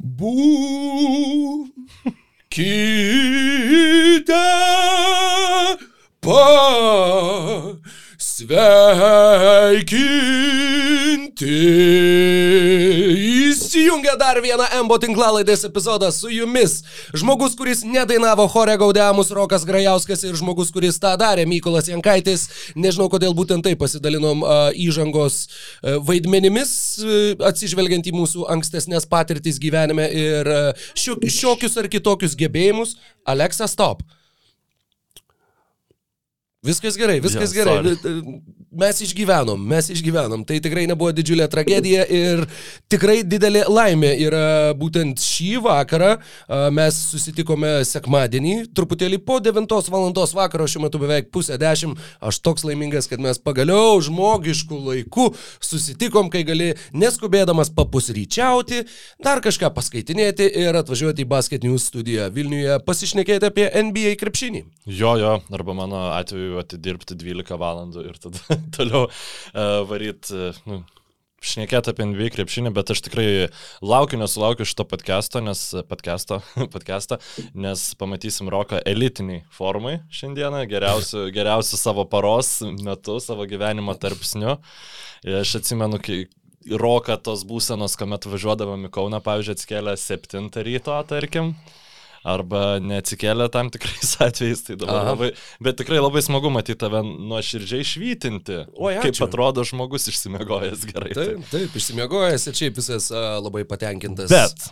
Būkite pasveikinti. Įsijungia dar vieną Embo tinklalaidės epizodą su jumis. Žmogus, kuris nedainavo chore Gaudiamus Rokas Grajauskas ir žmogus, kuris tą darė Mykolas Jankaitis. Nežinau, kodėl būtent taip pasidalinom uh, įžangos uh, vaidmenimis, uh, atsižvelgiant į mūsų ankstesnės patirtis gyvenime ir uh, šiokius ar kitokius gebėjimus. Alexa, stop. Viskas gerai, viskas Jo, gerai. sorry. Mes išgyvenom, mes išgyvenom. Tai tikrai nebuvo didžiulė tragedija ir tikrai didelė laimė yra būtent šį vakarą. Mes susitikome sekmadienį, truputėlį po 9 val. vakaro, šiuo metu beveik pusę 10. Aš toks laimingas, kad mes pagaliau žmogiškų laikų susitikom, kai gali neskubėdamas papusryčiauti, dar kažką paskaitinėti ir atvažiuoti į Basket News studiją Vilniuje pasišnekėti apie NBA krepšinį. Jo, jo, arba mano atveju atidirbti 12 valandų ir tada toliau uh, varyti, uh, nu, šnekėti apie NBA krepšinį, bet aš tikrai laukiu, nesulaukiu šito podcast'o, nes podcast'o, podcast'o, nes pamatysim Roką elitiniai formai šiandieną, geriausių, geriausių savo paros metu, savo gyvenimo tarpsniu. Ir Aš atsimenu, kai Roką tos būsenos, kuomet važiuodavom į Kauną, pavyzdžiui, atsikėlė 7 ryto, tarkim. Arba neatsikėlė tam tikrais atvejais, tai dabar Aha. labai, bet tikrai labai smagu matyti tave nuoširdžiai švytinti. Kaip ačiū. atrodo žmogus išsimiegojęs gerai. Taip, taip, išsimiegojęs ir šiaip visas a, labai patenkintas. Bet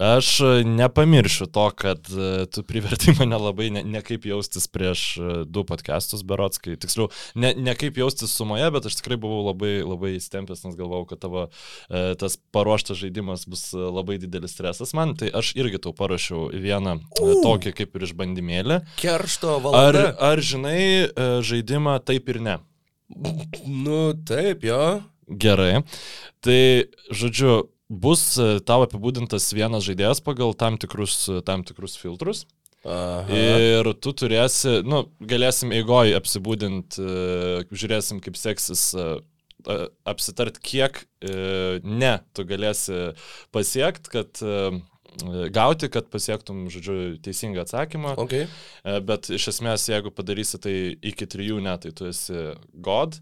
aš e, nepamiršiu to, kad e, tu privertai mane labai ne, ne kaip jaustis prieš e, du podcastus berots, kai tiksliau, ne, ne kaip jaustis sumoje, bet aš tikrai buvau labai, labai įstempęs, nes galvojau, kad tavo e, tas paruoštas žaidimas bus labai didelis stresas man, tai aš irgi tau parašiau vieną e, tokį kaip ir išbandymėlį. Keršto Ar, valanda. ar žinai e, žaidimą taip ir ne? Nu, taip, jo. Gerai. Tai, žodžiu, bus e, tau apibūdintas vienas žaidėjas pagal tam tikrus, e, tam tikrus filtrus. Aha. Ir tu turėsi, nu, galėsim eigoj apsibūdinti, žiūrėsim, kaip seksis e, e, apsitart, kiek e, ne tu galėsi pasiekti, kad e, gauti, kad pasiektum, žodžiu, teisingą atsakymą. Okay. E, Bet iš esmės, jeigu padarysi tai iki trijų, ne, tai tu esi God.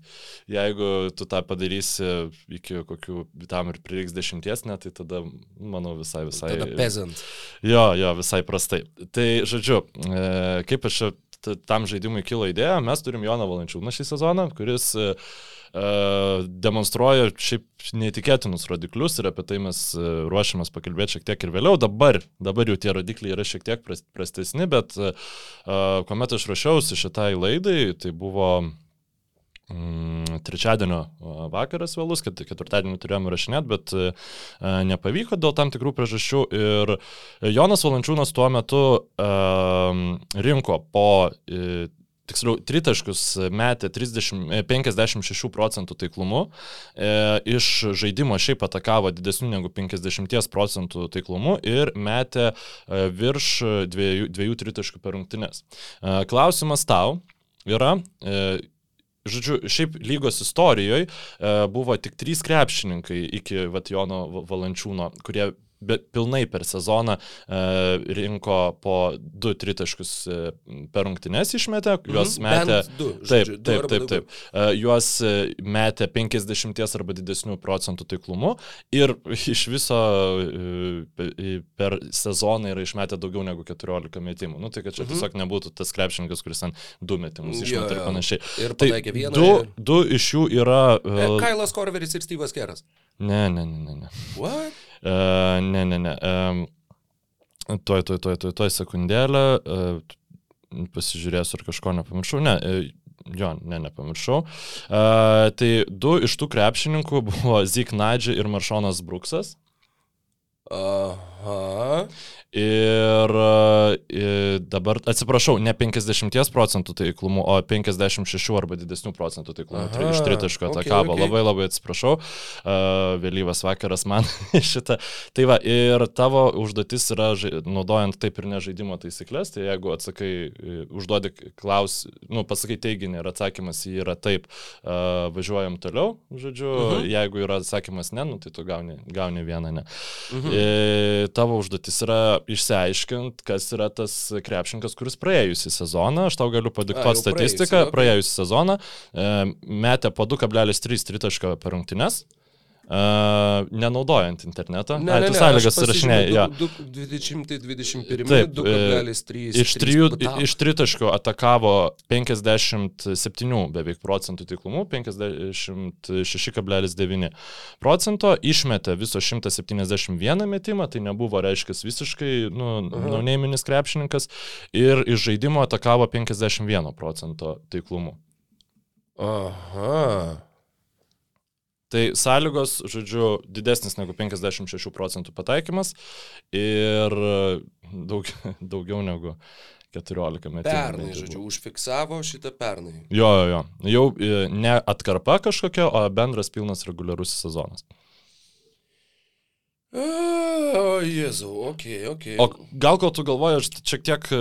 Jeigu tu tą padarysi iki kokių tam ir prireiks dešimties, ne, tai tada, manau, visai, visai. Tada peasant. Jo, jo, visai prastai. Tai, žodžiu, e, kaip aš tam žaidimui kilo idėja, mes turim Joną Valančiūną šį sezoną, kuris e, e, demonstruoja šiaip neįtikėtinus rodiklius ir apie tai mes e, ruošiamės pakalbėti šiek tiek ir vėliau. Dabar, dabar jau tie rodikliai yra šiek tiek pras- prastesni, bet e, e, kuomet aš ruošiausi šitai laidai, tai buvo Mm, trečiadienio vakaras vėlus, kad ketvirtadienį turėjome rašinėti, bet e, e, nepavyko dėl tam tikrų priežasčių. Ir Jonas Valančiūnas tuo metu rinko po, e, tiksliau, tritaškus metė 30, e, 56 procentų taiklumu. E, iš žaidimo šiaip atakavo didesnių negu 50 procentų taiklumu ir metė e, virš dviejų, dviejų tritaškų per rungtynes. E, klausimas tau yra. E, Žodžiu, šiaip lygos istorijoje e, buvo tik trys krepšininkai iki vat, Jono Va- Valančiūno, kurie pilnai per sezoną e, rinko po du tritaškus e, per rungtynes išmetė, juos Mhm, metė. du, Taip, žodžiu, taip, taip, daugiau. taip. E, Juos metė 50 arba didesnių procentų taiklumu ir iš viso pe- per sezoną yra išmetę daugiau negu 14 metimų. Nu, tai kad čia tiesiog nebūtų tas krepšininkas, kuris ant du metimus Mhm. Jo, išmetė ir panašiai. Ir Tai vieną. du, du iš jų yra... Kailas Korveris ir Steve'as Keras. Ne, ne, ne, ne. ne. What? E, ne, ne, ne. E, tuoj, tuoj, tuoj, tuoj, tuoj sekundėlę. E, pasižiūrėsiu, ar kažko nepamiršau. Ne, e, jo, ne, nepamiršau. E, tai du iš tų krepšininkų buvo Zik Nadži ir Maršonas Bruksas. Aha. Ir e, dabar, atsiprašau, ne 50 procentų taiklumu, o 56 arba didesnių procentų taiklumu Aha, iš tritaško okay, atakavo. okay. Labai labai atsiprašau, uh, vėlyvas vakaras man šitą. Tai va, ir tavo užduotis yra, naudojant taip ir nežaidimo taisyklės, tai jeigu atsakai, e, užduodi klaus, nu, pasakai teiginį ir atsakymas į jį yra taip, važiuojam toliau, žodžiu, uh -huh. jeigu yra atsakymas ne, nu, tai tu gauni, gauni vieną ne. Uh -huh. e, tavo užduotis yra išsiaiškinti, kas yra tas krepšininkas, kuris praėjusią sezoną, aš tau galiu padiktuoti statistiką, praėjusį, okei. praėjusią sezoną, e, metė po 2,3 tritašką per rungtynes. Uh, nenaudojant interneto. Ne, Ai, ne, tu ne, sąlygas aš surašinėjai. jo. pasižymėjau du- du- 221, Taip, 2,3. Iš, trijų, iš tritaškių atakavo 57 beveik procentų tiklumų, 56,9 procento, išmetė viso 171 metimą, tai nebuvo, reiškia, visiškai nu, naunėminis krepšininkas ir iš žaidimo atakavo 51 procento tiklumų. Aha. Tai sąlygos, žodžiu, didesnis negu 56 procentų pataikymas ir daug, daugiau negu 14 metų. Pernai, žodžiu, užfiksavo šitą pernai. Jo, jo, jo. Jau e, ne atkarpa kažkokia, o bendras pilnas reguliarus sezonas. O, Jėzau, okei, okei. O gal kol tu galvoji, aš šiek tiek, e,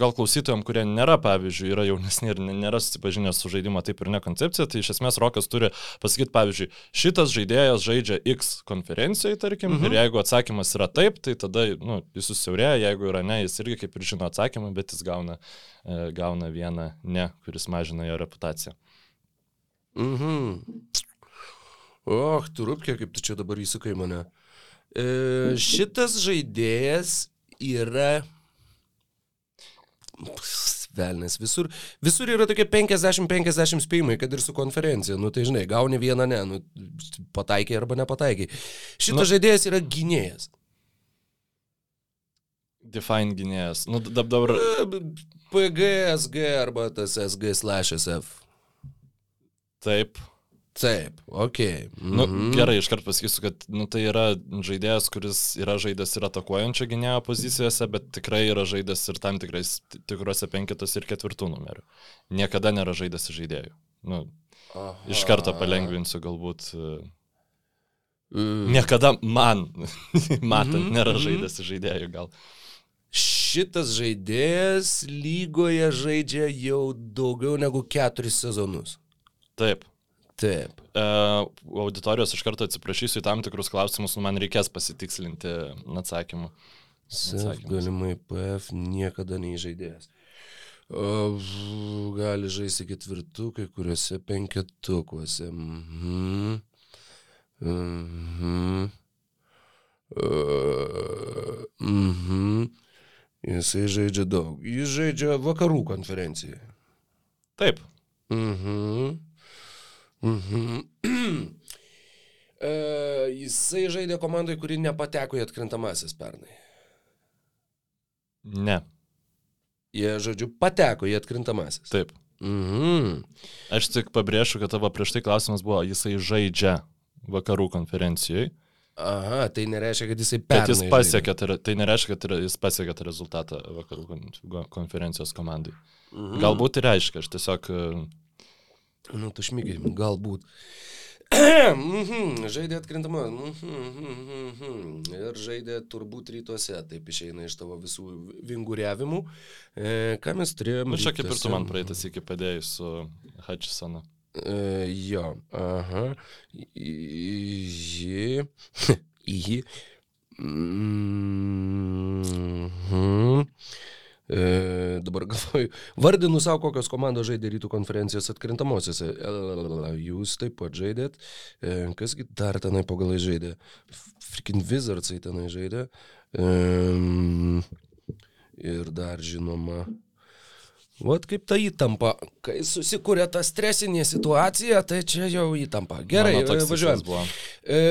gal klausytojams, kurie nėra, pavyzdžiui, yra jaunesni ir nėra susipažinę su žaidimo taip ir ne koncepcija, tai iš esmės Rokas turi pasakyti, pavyzdžiui, šitas žaidėjas žaidžia X konferencijoje, tarkim, mhm. ir jeigu atsakymas yra taip, tai tada nu, jis susiaurėja, jeigu yra ne, jis irgi kaip ir žino atsakymą, bet jis gauna, e, gauna vieną ne, kuris mažina jo reputaciją. Mhm. Och, turupkė, kaip tu čia dabar įsukai mane. E, šitas žaidėjas yra... Velnes, visur, visur yra tokie 50-50 spėjimai, kad ir su konferencija. Nu tai žinai, gauni vieną ne, nu, pataikiai arba nepataikiai. Šitas Nu. žaidėjas yra gynėjas. Define gynėjas. Nu, dab- dabar. E, PG, SG arba tas SG slash SF. Taip. Taip, ok. Nu, Mhm. gerai, iškart pasakysiu, kad nu, tai yra žaidėjas, kuris yra žaidęs ir atakuojančio gynėjo pozicijose, bet tikrai yra žaidęs ir tam tikrais, tikrose penketos ir ketvirtų numerių. Niekada nėra žaidęs žaidėjų. Nu, Aha. iš karto palengvinsiu galbūt. e, Mm. Niekada man, matant, Mhm, nėra mhm. žaidęs žaidėjų gal. Šitas žaidėjas lygoje žaidžia jau daugiau negu keturis sezonus. Taip. Taip. E, auditorijos iš karto atsiprašysiu į tam tikrus klausimus, nu, man reikės pasitikslinti atsakymų. Sef, galimai PF niekada neįžaidėjęs. Gali žaisti ketvirtų, kai kuriuose penketukuose. Mhm. Mhm. Uh, Mhm. Jisai žaidžia daug. Jis žaidžia vakarų konferencijoje. Taip. Mhm. Mhm. e, jisai žaidė komandai, kuri nepateko į atkrintamasis pernai. Ne. Jie, žodžiu, pateko į atkrintamasis. Taip. Mhm. Aš tik pabrėšiu, kad tavo prieš tai klausimas buvo, jisai žaidžia vakarų konferencijoje. Aha, tai nereiškia, kad jisai pernai jis pasiekė, tai, re- tai nereiškia, kad jis pasiekė tą rezultatą vakarų konferencijos komandai. Mhm. Galbūt ir reiškia, aš tiesiog... e, Nu, tu šmygiai, galbūt. Mhm, žaidė atkrintamą. Mhm, mhm. Ir žaidė turbūt rytuose, taip išeina iš tavo visų vinguriavimų. E, ką mes turėjome? Nu, čia kaip ir tu man praeitas iki padėjai su Hutchisonu. E, jo, aha. Ji. Ji. Mhm. E, dabar galvoju, vardinu savo, kokios komandos žaidė rytų konferencijos atkrintamosiose. Lalalala, Jūs taip pat žaidėt. E, kasgi dar tenai pagalai žaidė? Freaking Wizardsai tenai žaidė. E, ir dar žinoma. Vat kaip ta įtampa, kai susikūrė ta stresinė situacija, tai čia jau įtampa. Gerai, e, važiuojam. E,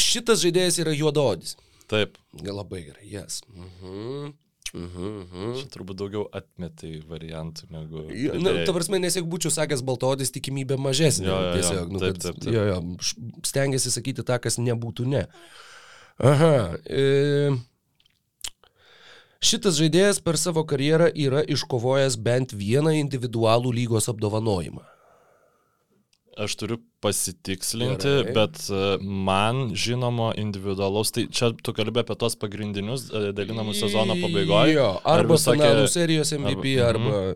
šitas žaidėjas yra juododis. Taip. Gal labai gerai, jas. Yes. Mhm. Mhm. mhm. Čia turbūt daugiau atmetai variantų negu... Jo, pridėjai. ta prasme, nes jeigu būčiau sakęs baltodis, tikimybė mažesnė. Jo, jo, jo. Tiesiog, nu, Taip, taip, taip. Jo, jo, stengiasi sakyti tą, kas nebūtų ne. Aha. E, Šitas žaidėjas per savo karjerą yra iškovojęs bent vieną individualų lygos apdovanojimą. Aš turiu pasitikslinti, Gerai. bet e, man žinomo individualaus, tai čia tu kalbė apie tos pagrindinius e, dalinamus sezono pabaigoje. Jo, Ar arba visokie- finalų serijos MVP, arba- arba...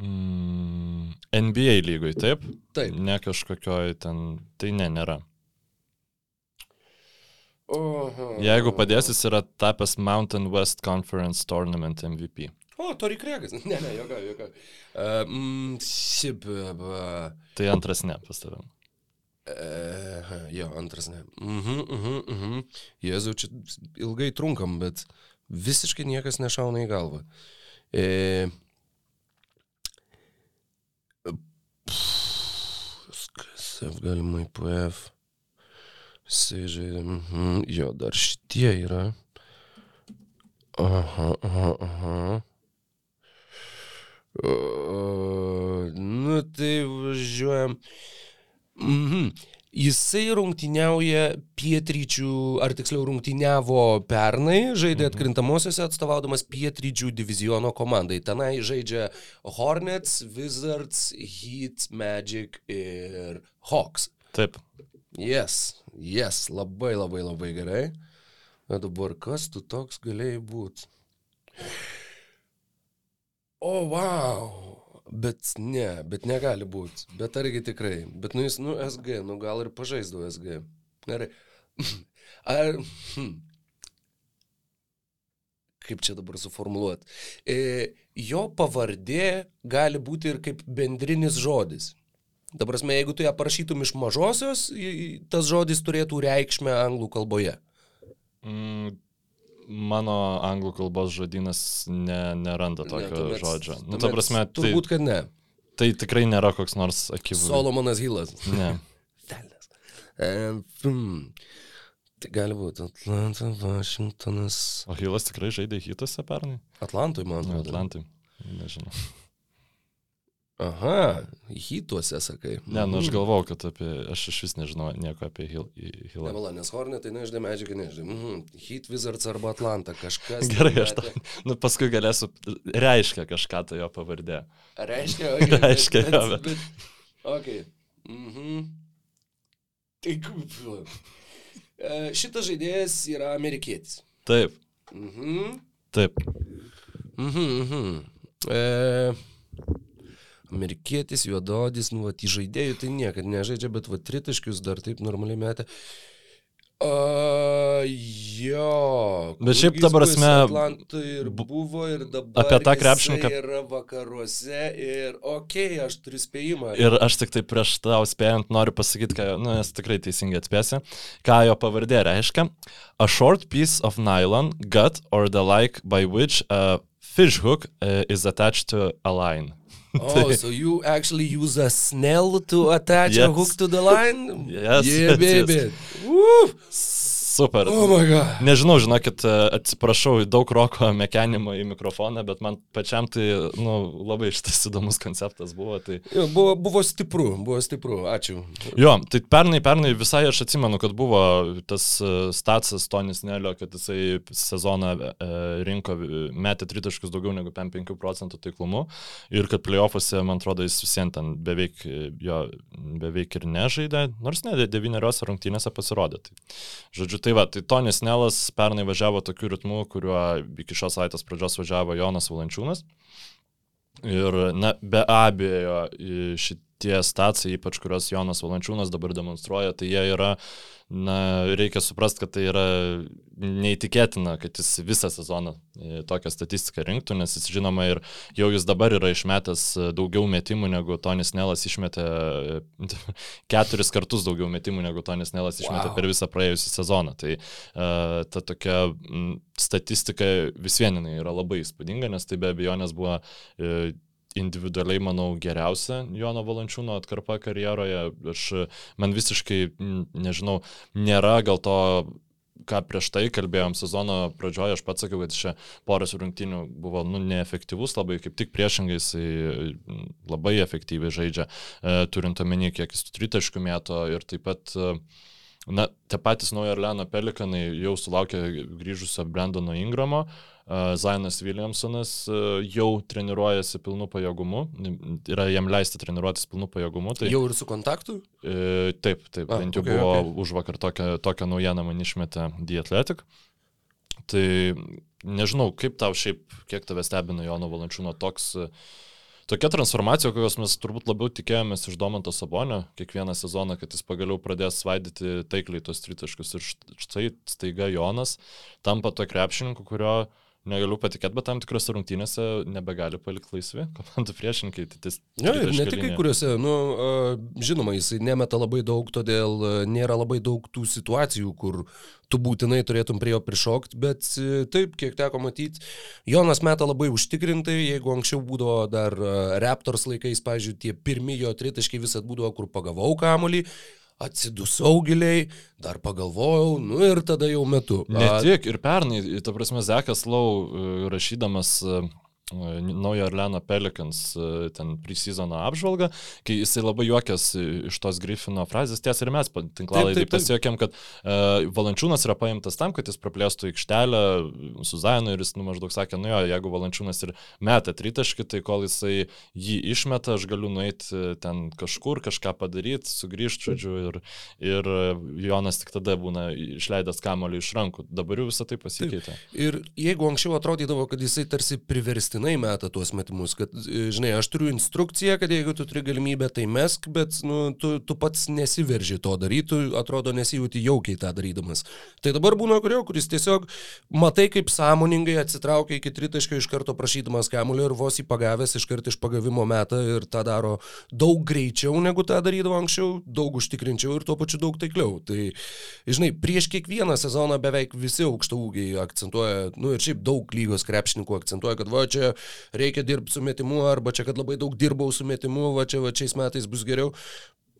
Mm, NBA lygoj, taip? Taip. Ne kažkokioj ten, tai ne, nėra. Oho. Jeigu padės, jis yra tapęs Mountain West Conference Tournament MVP. O, Tori Kriegas. Ne, ne, jokia, jokia. Uh, mm, šiaip, uh, Tai antras ne pas tavim. uh, jo, antras ne. Mhm, mhm, mhm. Jėzau, čia ilgai trunkam, bet visiškai niekas nešauna į galvą. E... SKSF galimai PF. Jisai žaidė. Mhm. Jo, dar šitie yra. Aha, aha, aha. O, nu tai važiuojam. Mhm. Jisai rungtyniauja pietryčių, ar tiksliau rungtyniavo pernai, žaidė atkrintamosiose atstovaudamas pietryčių diviziono komandai. Tenai žaidžia Hornets, Wizards, Heat, Magic ir Hawks. Taip. Yes, yes, labai labai labai gerai. O dabar kas tu toks galėjai būti? O, wow. Bet ne, bet negali būti. Bet argi tikrai. Bet nu jis, nu, SG, nu gal ir pažaisdavo SG. Gerai. Ar... Hm. Kaip čia dabar suformuoluoti? E, jo pavardė gali būti ir kaip bendrinis žodis. Dabar, prasme, jeigu tu ją parašytum iš mažosios, tas žodis turėtų reikšmę anglų kalboje. Mm, mano anglų kalbos žodynas ne, neranda Ne, tokio tuomet- žodžio. Nu, tuomet ta prasme, tai, Turbūt, kad ne. tai tikrai nėra koks nors akivaizdus. Solomonas Hilas. Ne. Velnias. E, hmm. Tai gali būti Atlanta, Vašingtonas. O Hilas tikrai žaidė hitose pernai? Atlantui, man Ne, atrodo. Atlantai. Nežinau. Aha, hituose sakai. Ne, nu aš Mhm. galvau, kad apie... Aš iš vis nežinau nieko apie Hil, Hilą. Nevala, nes Hornetai nežinai, Magic nežinai. Mhm. Hit Wizards arba Atlanta kažkas. Gerai, aš tą. Nu, paskui galėsiu. Reiškia kažką tai jo pavardė. Reiškia, okay, Reiškia, bet, jo, bet, bet. Ok. Mhm. Tai. E, Šitas žaidėjas yra amerikietis. Taip, Mhm. taip. Mhm, mhm. E, amerikietis, juododis, nu, va, į žaidėjų tai niekada nežaidžia, bet va, tritaškius dar taip normaliai metė. A, jo. Bet šiaip jis prasme, Atlantoj ir bu- buvo ir dabar. apie tą krepšininką- Yra vakaruose ir, okei, okay, aš turiu spėjimą. Ir aš tik tai prieš tau spėjant noriu pasakyti, ką, nu, nes tikrai teisingai atspėsi, ką jo pavardė reiškia. A short piece of nylon, gut or the like by which a fish hook uh, is attached to a line. Oh, so you actually use a snell to attach a hook to the line? Yes, yeah, yes, baby. yes. Woo! Super. Oh my god. Nežinau, žinokit, e, atsiprašau, daug roko mekenimo į mikrofoną, bet man pačiam tai nu, labai šitas įdomus konceptas buvo. Tai... Jo, buvo, buvo stipru, buvo stipru, ačiū. Jo, tai pernai, pernai visai aš atsimenu, kad buvo tas e, statsas Tonis Nelio, kad jisai sezoną e, rinko, metė tritaškus daugiau negu 5 procentų taiklumu ir kad playoffuose, man atrodo, jis visiems ten beveik, jo, beveik ir nežaidė, nors ne, devyneriose rungtynėse pasirodė. Tai, žodžiu, tai va, tai Tonis Nelas pernai važiavo tokiu ritmu, kuriuo iki šios savaitės pradžios važiavo Jonas Valančiūnas. Ir, na, be abejo, i- šitie stacijai, ypač kurios Jonas Valančiūnas dabar demonstruoja, tai jie yra, na, reikia suprasti, kad tai yra neįtikėtina, kad jis visą sezoną e, tokią statistiką rinktų, nes jis žinoma ir jau jis dabar yra išmetęs e, daugiau metimų negu Tonis Nelas išmetė, e, keturis kartus daugiau metimų negu Tonis Nelas išmetė Wow. per visą praėjusią sezoną. Tai uh, ta tokia statistika vis vieninai yra labai įspūdinga, nes tai be abejonės buvo uh, individualiai, manau, geriausia Jono Valančiūno atkarpa karjeroje. Aš, man visiškai, nežinau, nėra gal to ką prieš tai kalbėjom sezono pradžioje, aš pats sakiau, kad čia poras rungtynių buvo nu, neefektyvus, labai kaip tik priešingai jisai labai efektyviai žaidžia, e, turint omeny, kiek jis tritaškų mėto ir taip pat e, Na, tie patys Naujo Orleano Pelikanai jau sulaukė grįžusio Brandono Ingramo, Zainas Williamsonas jau treniruojasi pilnu pajėgumu, yra jam leisti treniruotis pilnu pajėgumu. Tai, jau ir su kontaktu? E, taip, taip, A, bent jau okay, buvo okay. už vakar tokią, tokią naujieną man išmetė The Athletic. Tai nežinau, kaip tau šiaip, kiek tave stebina Jono Valančiūno toks uh, tokia transformacija, kokios mes turbūt labiau tikėjomės iš Domanto Sabonio kiekvieną sezoną, kad jis pagaliau pradės svaidyti taikliai tos tritaškus. Ir štai staiga Jonas tampa to krepšininku, kurio negaliu patikėti, bet tam tikrose rungtynėse nebegali palikti laisvi komandų priešininkai. Tai ja, ir ne tik kai kuriuose, nu, žinoma, jisai nemeta labai daug, todėl nėra labai daug tų situacijų, kur tu būtinai turėtum prie jo prišokti, bet taip, kiek teko matyti, Jonas meta labai užtikrintai, jeigu anksčiau būdavo dar Raptors laikais, pažiūrėjau, tie pirmi jo tritaškai visat būdavo, kur pagavau kamuolį, atsidusau giliai, dar pagalvojau, nu ir tada jau metu. Ne tik, ir pernai, ta prasme, Zekas Lau e, rašydamas e, Naujo Orleano Pelicans e, ten pre-seasono apžvalgą, kai jisai labai juokės iš tos Griffino frazės, ties ir mes tinklalaidai pasiekėm, kad uh, Valančiūnas yra paimtas tam, kad jis praplėstų aikštelę su Zainu ir jis nu, maždaug sakė, nu jo, jeigu Valančiūnas ir meta tritaškį, tai kol jisai jį išmeta, aš galiu nueiti e, ten kažkur, kažką padaryti, sugrįžti, žodžiu, ir, ir Jonas tik tada būna išleidęs kamolį iš rankų. Dabar jau visą tai pasikeitė. Taip. Ir jeigu anksčiau atrodydavo, kad jisai tarsi priversti primiktinai meta tuos metimus, kad, e, žinai, aš turiu instrukciją, kad jeigu tu turi galimybę, tai mesk, bet nu, tu, tu pats nesiverži to daryti, tu atrodo nesijūti jaukiai tą darydamas. Tai dabar būna kurio, kuris tiesiog matai, kaip sąmoningai atsitraukia iki tritaškio iš karto prašydamas kamulio ir vos jį pagavęs iš karto iš pagavimo metą ir tą daro daug greičiau negu tą darydavo anksčiau, daug užtikrinčiau ir tuo pačiu daug taikliau. Tai, žinai, prieš kiekvieną sezoną beveik visi aukšto ūgiai akcentuoja, nu ir šiaip daug lygos krepšininkų akcentuoja, kad va čia čia reikia dirbti su metimu, arba čia, kad labai daug dirbau su metimu, va čia va šiais metais bus geriau.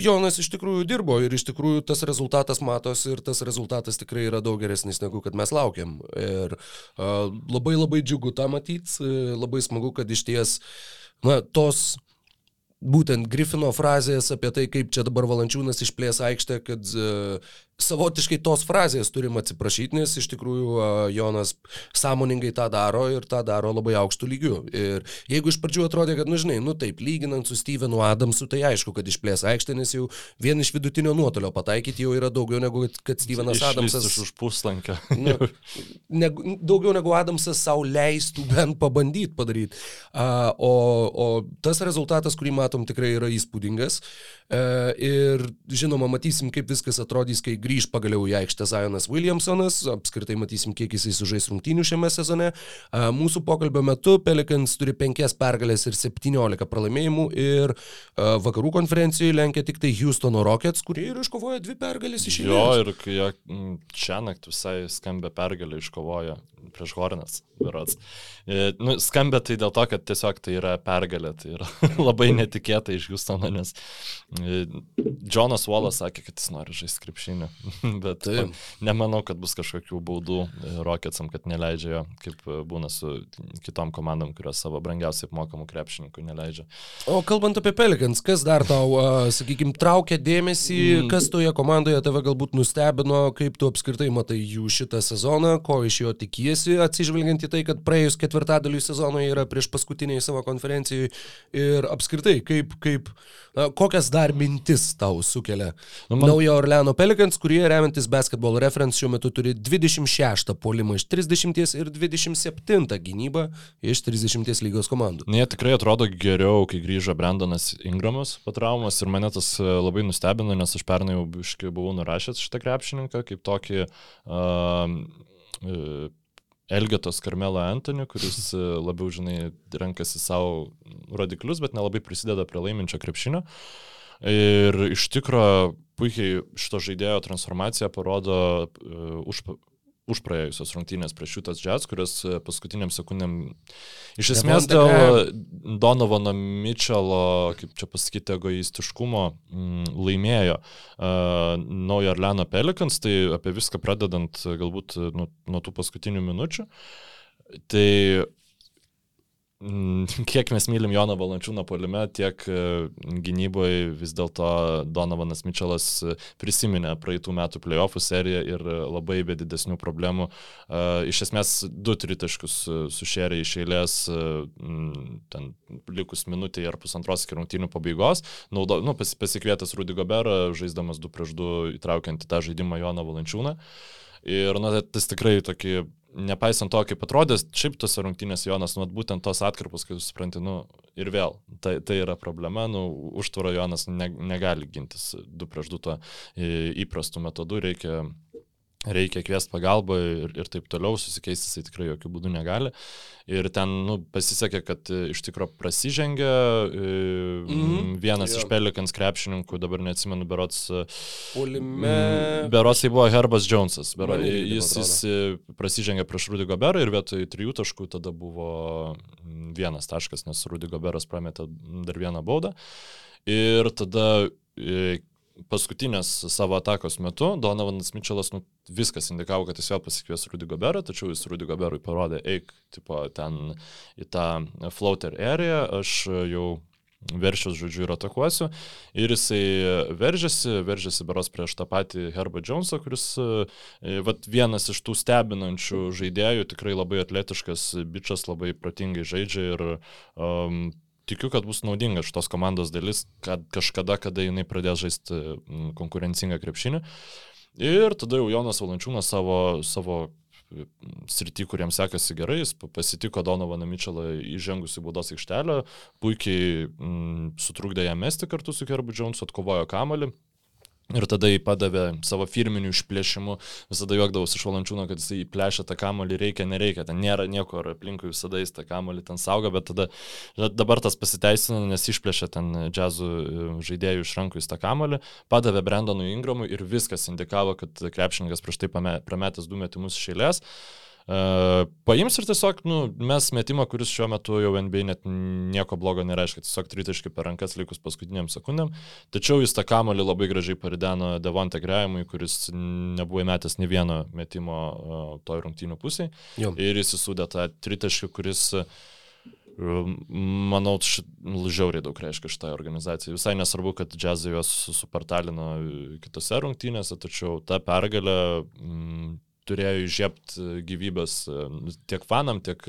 Jonas iš tikrųjų dirbo ir iš tikrųjų tas rezultatas matosi ir tas rezultatas tikrai yra daug geresnis negu kad mes laukiam. Ir uh, labai labai džiugu tą matyti, labai smagu, kad iš ties, na, tos būtent Griffino frazės apie tai, kaip čia dabar Valančiūnas išplės aikštę, kad uh, savotiškai tos frazės turim atsiprašyti, nes iš tikrųjų Jonas sąmoningai tą daro ir tą daro labai aukštų lygių. Ir jeigu iš pradžių atrodė, kad, nu žinai, nu taip, lyginant su Stevenu Adamsu, tai aišku, kad išplės aikštę, nes jau vien iš vidutinio nuotolio pataikyti jau yra daugiau negu kad Stevenas Išlystis Adamsas. Iš už puslankę. nu, ne, daugiau negu Adamsas savo leistų bent pabandyti padaryti. Uh, o, o tas rezultatas, kurį matom, tikrai yra įspūdingas. Uh, ir žinoma, matysim, kaip viskas atrodys, kai grįž pagaliau į aikštę Zionas Williamsonas, apskritai matysim, kiek jisai sužais rungtynių šiame sezone. Mūsų pokalbio metu Pelikans turi 5 pergalės ir 17 pralaimėjimų ir vakarų konferencijoje lenkia tik tai Houstono Rockets, kurie ir iškovojo dvi pergalės iš eilės. Jo, ir čia naktį visai skambę pergalę iškovojo prieš Hornets, berots. E, nu, skambė tai dėl to, kad tiesiog tai yra pergalė, tai yra labai netikėta iš Houstono, nes e, Jonas Wallas sakė, kad jis nori žaisti krepšinį. bet Taip. nemanau, kad bus kažkokių baudų e, Rocketsam, kad neleidžia jo, kaip būna su kitom komandom, kurios savo brangiausiai apmokamų krepšininkų neleidžia. O kalbant apie Pelikans, kas dar tau, sakykime, traukia dėmesį, mm. kas toje komandoje tave galbūt nustebino, kaip tu apskritai matai jų šitą sezoną, ko iš jo tikiesi, atsižvelgiant į tai, kad praėjus ketvirtadaliui sezono yra prieš paskutiniai savo konferencijai ir apskritai, kaip, kaip, na, kokias dar mintis tau sukelia nu, man... naujo Orleano Pelikans, kurie remiantis basketball reference šiuo metu turi 26 polimą iš 30 ir 27 gynybą iš 30 lygos komandų. Ne, tikrai atrodo geriau, kai grįžo Brandonas Ingramas po traumos ir mane tas e, labai nustebino, nes aš pernai jau buvau nurašęs šitą krepšininką kaip tokį uh, Elgetos Karmelo Antony, kuris e, labiau, žinai, renkasi savo rodiklius, bet nelabai prisideda prie laiminčio krepšinio. Ir iš tikrųjų puikiai šito žaidėjo transformacija parodo uh, už, už praėjusios rungtynės prieš šitas džets, kurios e, paskutiniam sekundėm iš esmės dėl Donovano Mitchelo, kaip čia pasakyti, egoistiškumo mm, laimėjo uh, Naujo Arleno Pelikans, tai apie viską pradedant galbūt nuo, nuo tų paskutinių minučių. Tai kiek mes mylim Joną Valančiūną polime, tiek e, gynyboje vis dėlto Donovanas Mitčelas e, prisiminė praeitų metų playoffų seriją ir e, labai be didesnių problemų. Iš esmės du tritaškus sušėrė iš eilės ten likus minutėje ar pusantros rungtynių pabaigos, naudo, nu, pasikvietęs Rudy Goberą, žaisdamas 2 prieš 2 įtraukiant į tą žaidimą Joną Valančiūną. Ir na, tas tikrai tokį nepaisant to, kaip atrodė, šiaip tos rungtynės Jonas, nu, būtent tos atkarpos, kai jūs suprantate, nu, ir vėl, tai, tai yra problema, nu, užtvaro Jonas ne, negali gintis du prieš du to įprastų metodų, reikia reikia kviesti pagalbą ir, ir taip toliau, susikeisti jisai tikrai jokių būdų negali. Ir ten nu, pasisekė, kad e, iš tikrųjų prasižengė mm -hmm. vienas jo. iš Pelikans krepšininkų, dabar neatsimenu, berots. E, Ulime. Berots tai buvo Herbas Jonesas. Bero, jis, jis prasižengė prieš Rudy Goberą ir vietoj trijų taškų tada buvo vienas taškas, nes Rudy Goberas prametė dar vieną baudą. Ir tada paskutinės savo atakos metu Donovanas Mitčelas nu, viskas indikavo, kad jis vėl pasikvies Rudy Goberą, tačiau jis Rudy Goberui parodė, eik, tipo, ten į tą floater area, aš jau veršius, žodžiu, ir atakuosiu. Ir jisai veržiasi, veržiasi beros prieš tą patį Herbą Jonesą, kuris e, vat, vienas iš tų stebinančių žaidėjų, tikrai labai atletiškas bičias, labai protingai žaidžia ir um, tikiu, kad bus naudinga šitos komandos dalis, kad kažkada, kada jinai pradės žaisti konkurencingą krepšinį. Ir tada jau Jonas Valančiūnas savo, savo srity, kuriems sekasi gerai, jis pasitiko Donovaną Mitchellą įžengus į baudos aikštelę, puikiai mm, sutrukdė ją mesti kartu su Kerbu Jonesu, atkovojo kamalį. Ir tada jį padavė savo firminių išplėšimų, visada juokdavausi iš valančiūno, kad jis įplėšia tą kamolį, reikia, nereikia, ten nėra nieko, ar aplinkui visada jis tą kamolį ten saugo, bet tada dabar tas pasiteisino, nes išplėšė ten džiazų e, žaidėjų iš rankų į tą kamolį, padavė Brandonui Ingramui ir viskas indikavo, kad krepšininkas prieš tai prametęs du metimus iš eilės. Uh, paims ir tiesiog, nu, mes metimą, kuris šiuo metu jau NBA net nieko blogo nereiškia, tiesiog tritaškai per rankas likus paskutiniam sekundėm, tačiau jis tą kamolį labai gražiai parideno Devonte Grėjimui, kuris nebuvo įmetęs nei vieno metimo uh, toj rungtynių pusėje. Ir jis įsūdė tą tritaškį, kuris uh, manau, žiauriai daug reiškia šitai organizacijai. Visai nesvarbu, kad džiazai juos supartalino kitose rungtynėse, tačiau ta pergalė mm, turėjo įžiebti e, gyvybės e, tiek fanam, tiek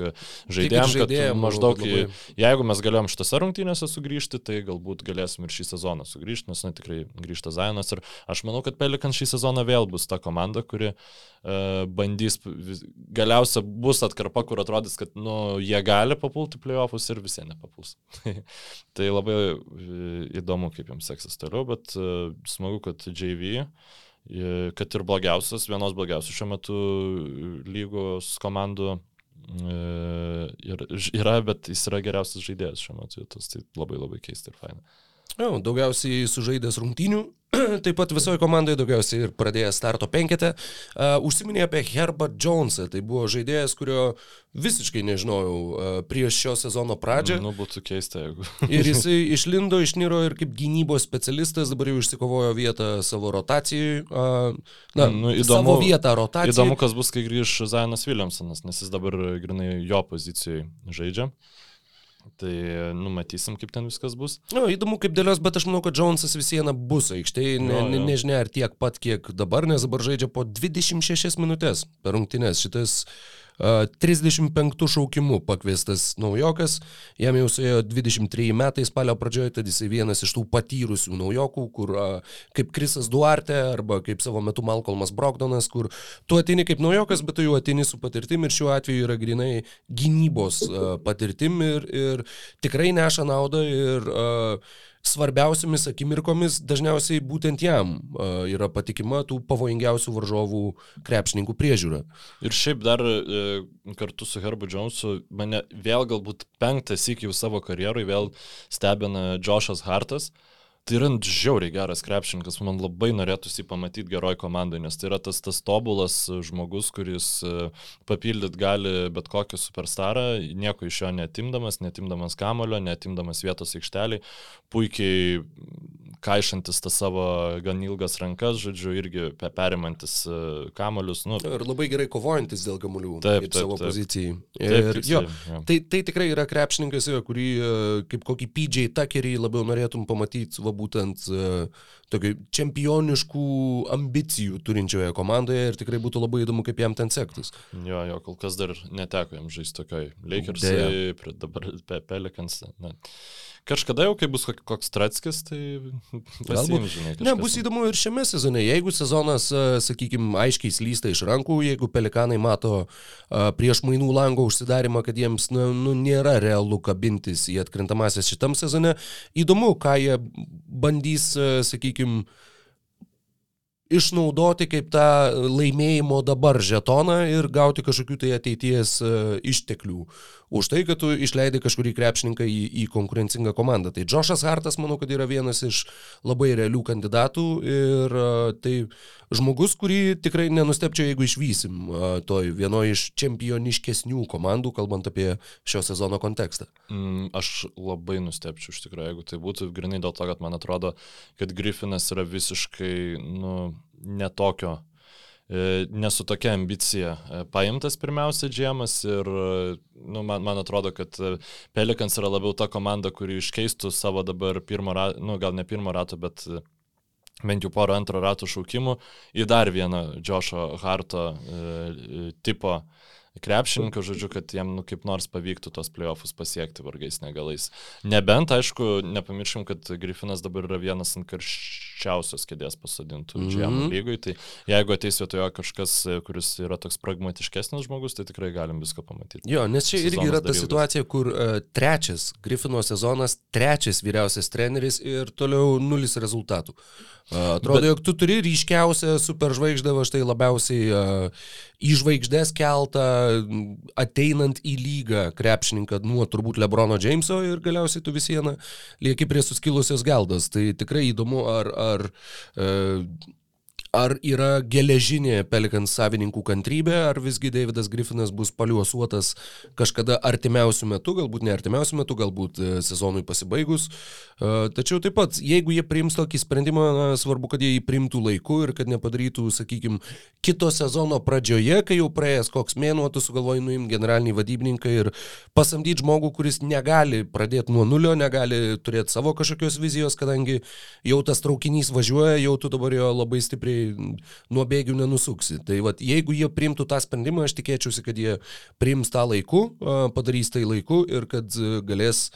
žaidėjams, kad maždaug, labai... jeigu mes galėjom šitose rungtynėse sugrįžti, tai galbūt galėsim ir šį sezoną sugrįžti, nes na, tikrai grįžta Zainas ir aš manau, kad Pelikan šį sezoną vėl bus ta komanda, kuri uh, bandys, galiausia bus atkarpa, kur atrodys, kad nu, jie gali papulti playoffus ir visi nepapuls. tai labai įdomu, kaip jiems seksis toliau, bet uh, smagu, kad JV uh, kad ir blogiausias, vienos blogiausių šiuo metu lygos komandų e, yra, bet jis yra geriausias žaidėjas šiuo metu. Tas tai labai labai keista ir faina. Jo, daugiausiai sužaidęs rungtynių, taip pat visoje komandoje daugiausiai ir pradėjęs starto penketę. Uh, užsiminė apie Herbą Jonesą, tai buvo žaidėjas, kurio visiškai nežinojau uh, prieš šio sezono pradžią. Nu, būtų keista, jeigu. ir jisai išlindo, išniro ir kaip gynybos specialistas dabar jau išsikovojo vietą savo rotacijai. Uh, na, nu, įdomu, savo vietą rotacijai. Įdomu, kas bus, kai grįž Zainas Williamsonas, nes jis dabar grinai jo pozicijoje žaidžia. Tai numatysim, kaip ten viskas bus. Na, nu, įdomu, kaip dėlios, bet aš manau, kad Jonesas vis viena bus aikštėje, ne, ne, nežinia ar tiek pat, kiek dabar, nes dabar žaidžia po 26 minutės per rungtynės. Šitas 35 šaukimu pakviestas naujokas, jam jau suėjo 23 metai spalio pradžioje, tad jisai vienas iš tų patyrusių naujokų, kur kaip Krisas Duarte arba kaip savo metu Malcolmas Brogdonas, kur tu atini kaip naujokas, bet tu jau atini su patirtim ir šiuo atveju yra grinai gynybos patirtim ir, ir tikrai neša naudą ir uh, svarbiausiamis akimirkomis dažniausiai būtent jam uh, yra patikima tų pavojingiausių varžovų krepšininkų priežiūra. Ir šiaip dar e, kartu su Herbu Jonesu mane vėl galbūt penktas iki jau savo karjerui vėl stebina Joshas Hartas. Tai yra žiauriai geras krepšininkas, man labai norėtųsi pamatyti geroj komandai, nes tai yra tas, tas tobulas žmogus, kuris e, papildyt gali bet kokį superstarą, nieko iš jo netimdamas, netimdamas kamulio, netimdamas vietos aikšteliai, puikiai kaišantis tas savo gan ilgas rankas, žodžiu, irgi perimantis e, kamolius. Nu. Ir labai gerai kovojantis dėl kamuolių taip, taip, savo taip. pozicijai. Taip, Ir, jo, tai, tai tikrai yra krepšininkas, kurį e, kaip kokį PJ Tuckerį labiau norėtum pamatyti, būtent uh, tokių čempioniškų ambicijų turinčioje komandoje ir tikrai būtų labai įdomu, kaip jam ten sektus. Jo, jo, kol kas dar neteko jam žaisti tokioj Lakersai, dabar pe Pelikans. Na. Kažkada jau, kai bus koks Tratskis, tai galbūt, žinai. Ne, bus įdomu ir šiame sezone. Jeigu sezonas, sakykime, aiškiai slysta iš rankų, jeigu pelikanai mato prieš mainų lango užsidarimą, kad jiems nu, nu, nėra realu kabintis į atkrintamasis šitam sezone, įdomu, ką jie bandys, sakykime, išnaudoti kaip tą laimėjimo dabar žetoną ir gauti kažkokių tai ateities išteklių už tai, kad tu išleidai kažkurį krepšininką į, į konkurencingą komandą. Tai Džošas Hartas, manau, kad yra vienas iš labai realių kandidatų ir tai žmogus, kurį tikrai nenustepčiau, jeigu išvysim toj vienoje iš čempioniškesnių komandų, kalbant apie šio sezono kontekstą. Mm, aš labai nustepčiau iš tikrųjų, jeigu tai būtų grinai dėl to, kad man atrodo, kad Griffinas yra visiškai, nu, netokio E, nesu tokia ambicija e, paimtas pirmiausia džiemas ir nu, man, man atrodo, kad Pelikans yra labiau ta komanda, kuri iškeistų savo dabar pirmo rato, nu, gal ne pirmo rato, bet bent jau porą antro rato šaukimų į dar vieną Džošo Harto e, tipo krepšininką, žodžiu, kad jam nu, kaip nors pavyktų tos playoffus pasiekti vargais negalais. Nebent, aišku, nepamirškim, kad Griffinas dabar yra vienas ant karščiausios kėdės pasodintų mm -hmm. GM lygui, tai jeigu ateis vietoje kažkas, kuris yra toks pragmatiškesnis žmogus, tai tikrai galim viską pamatyti. Jo, nes čia Sezonas irgi yra ta situacija, kur uh, trečias Griffino sezonas, trečias vyriausias treneris ir toliau nulis rezultatų. Atrodo, Bet... jog tu turi ryškiausią superžvaigždę, va štai labiausiai uh, į žvaigždės keltą ateinant į lygą krepšininką nuo turbūt Lebrono Jameso ir galiausiai tu vis viena lieki prie suskilusios geldos. Tai tikrai įdomu, ar, ar uh, Ar yra geležinė Pelikans savininkų kantrybė, ar visgi Davidas Griffinas bus paliuosuotas kažkada artimiausių metų, galbūt ne artimiausių metų, galbūt e, sezonui pasibaigus. E, tačiau taip pat, jeigu jie priims tokį sprendimą, na, svarbu, kad jie jį priimtų laiku ir kad nepadarytų, sakykime, kito sezono pradžioje, kai jau praėjęs koks mėnuo, tu sugalvoji nuimti generalinį vadybininką ir pasamdyti žmogų, kuris negali pradėti nuo nulio, negali turėti savo kažkokios vizijos, kadangi jau tas traukinys važiuoja, jau tu dabar jo labai stipriai nuo bėgių nenusuksi. Tai vat, jeigu jie priimtų tą sprendimą, aš tikėčiausi, kad jie priims tą laiku, padarys tai laiku ir kad galės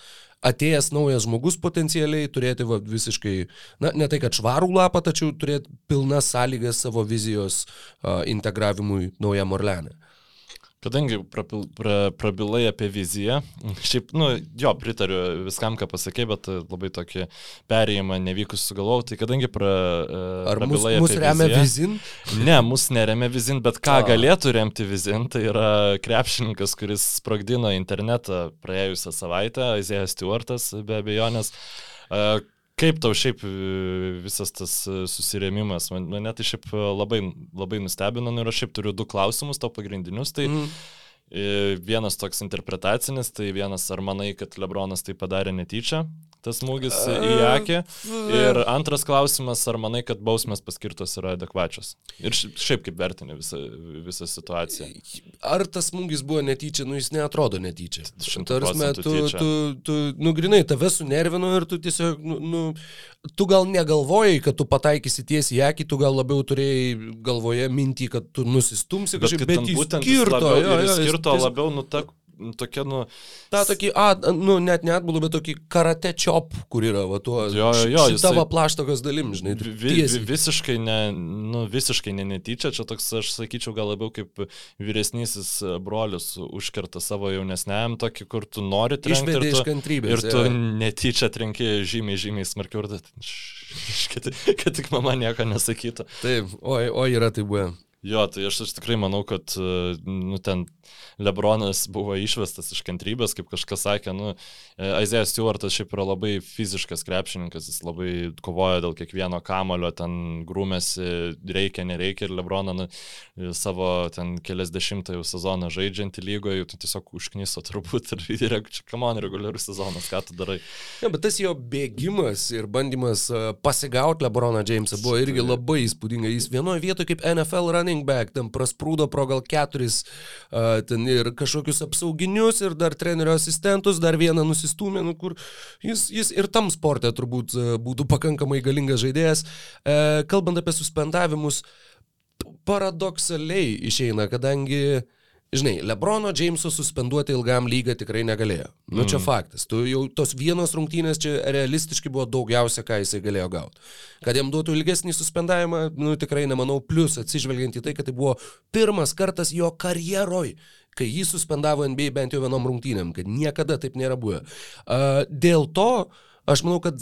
atėjęs naujas žmogus potencialiai turėti va, visiškai, na, ne tai kad švarų lapą, tačiau turėti pilnas sąlygas savo vizijos uh, integravimui naujam Orleanė. Kadangi prapil, pra, prabilai apie viziją, šiaip, nu, jo, pritariu viskam, ką pasakė, bet labai tokį perėjimą nevykus sugalvojau, tai kadangi pra, e, Ar prabilai mus, mus apie remia viziją, vizin? Ne, mus neremia vizin, bet ką A. galėtų remti vizin, tai yra krepšininkas, kuris sprogdino internetą praėjusią savaitę, Aizėjas Stewartas, be abejonės e, Kaip tau šiaip e, visas tas e, susirėmimas, mane tai šiaip e, labai, labai nustebino nu ir aš šiaip turiu du klausimus, tau pagrindinius. Tai mm. vienas toks interpretacinis, tai vienas ar manai, kad Lebronas tai padarė netyčia, tas smūgis į akį. Ir antras klausimas, ar manai, kad bausmės paskirtos yra adekvačios? Ir šiaip kaip vertini visą, visą situaciją. Ar tas smūgis buvo netyčia, nu jis neatrodo netyčia. Šimtarsme, tu, tu, tu, nu grinai, tave sunervino ir tu tiesiog, nu, nu, tu gal negalvojai, kad tu pataikysi tiesiai į akį, tu gal labiau turėjai galvoje mintį, kad tu nusistumsi kažkaip, bet, bet jis skirto, labiau, jo, jo, skirto jis, labiau, nu, ta tokia, nu... Ta tokį, a, nu, net neatbulų, bet tokį karate chop, kur yra, va, tuo... Jo, jo, jo. Tavo plaštokas dalim, žinai. Vi, vi, visiškai, ne, nu, visiškai ne netyčia, čia toks, aš sakyčiau, gal labiau kaip vyresnysis brolius užkerta savo jaunesniam, tokį, kur tu nori trenkti. Tu, iš kantrybės. Ir tu ja. netyčia trenki žymiai, žymiai smarkiau ir kad, kad tik mama nieko nesakytų. Taip, oi, oi yra tai buvę. Jo, tai aš, aš tikrai manau, kad e, nu, ten Lebronas buvo išvestas iš kantrybės, kaip kažkas sakė, nu, Aizėjas e, Stewartas šiaip yra labai fiziškas krepšininkas, jis labai kovoja dėl kiekvieno kamulio, ten grūmėsi, reikia, nereikia ir Lebroną nu, savo ten kelias dešimtąjų sezoną žaidžiantį lygoje, tu tiesiog užknyso turbūt ir, ir čia kamon reguliarus sezonas, ką tu darai. Ja, bet tas jo bėgimas ir bandymas pasigauti Lebroną Jamesą buvo irgi labai įspūdinga. Jis vienoje vietoje kaip NFL running running back, ten prasprūdo pro gal keturis ten ir kažkokius apsauginius, ir dar trenerio asistentus, dar vieną nusistumė, nu, kur jis, jis ir tam sportė turbūt būtų pakankamai galingas žaidėjas. Uh, kalbant apie suspendavimus, paradoksaliai išeina, kadangi uh, žinai, Lebrono Jameso suspenduoti ilgam lygą tikrai negalėjo. Nu, čia mm. faktas. Tu jau tos vienos rungtynės čia realistiškai buvo daugiausia, ką jisai galėjo gauti. Kad jam duotų ilgesnį suspendavimą, nu, tikrai nemanau, plus atsižvelgiant į tai, kad tai buvo pirmas kartas jo karjeroj, kai jį suspendavo NBA bent jau vienom rungtynėm, kad niekada taip nėra buvę. Uh, dėl to aš manau, kad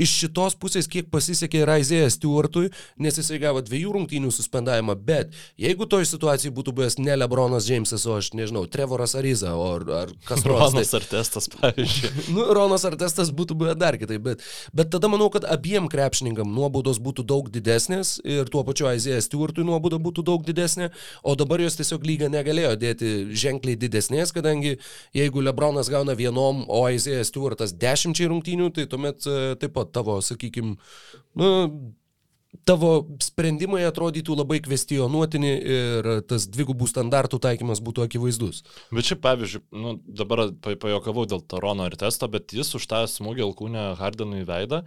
iš šitos pusės kiek pasisekė Raizėjas Stewartui, nes jisai gavo dviejų rungtynių suspendavimą, bet jeigu toj situacijai būtų buvęs ne Lebronas Jamesas, o aš nežinau, Trevoras Ariza, o ar, kas nors. Ronas tai... Artestas, pavyzdžiui. nu, Ronas Artestas būtų buvę dar kitaip, bet, bet tada manau, kad abiem krepšininkam nuobaudos būtų daug didesnės ir tuo pačiu Raizėjas Stewartui nuobauda būtų daug didesnė, o dabar jos tiesiog lyga negalėjo dėti ženkliai didesnės, kadangi jeigu Lebronas gauna vienom, o Raizėjas Stewartas dešimčiai rungtynių, tai tuomet e, taip pat tavo, sakykime, nu, tavo sprendimai atrodytų labai kvestionuotini ir tas dvigubų standartų taikymas būtų akivaizdus. Bet čia, pavyzdžiui, nu, dabar pajokavau dėl Tarono ir testo, bet jis už tą smūgį alkūnę Hardenui veidą,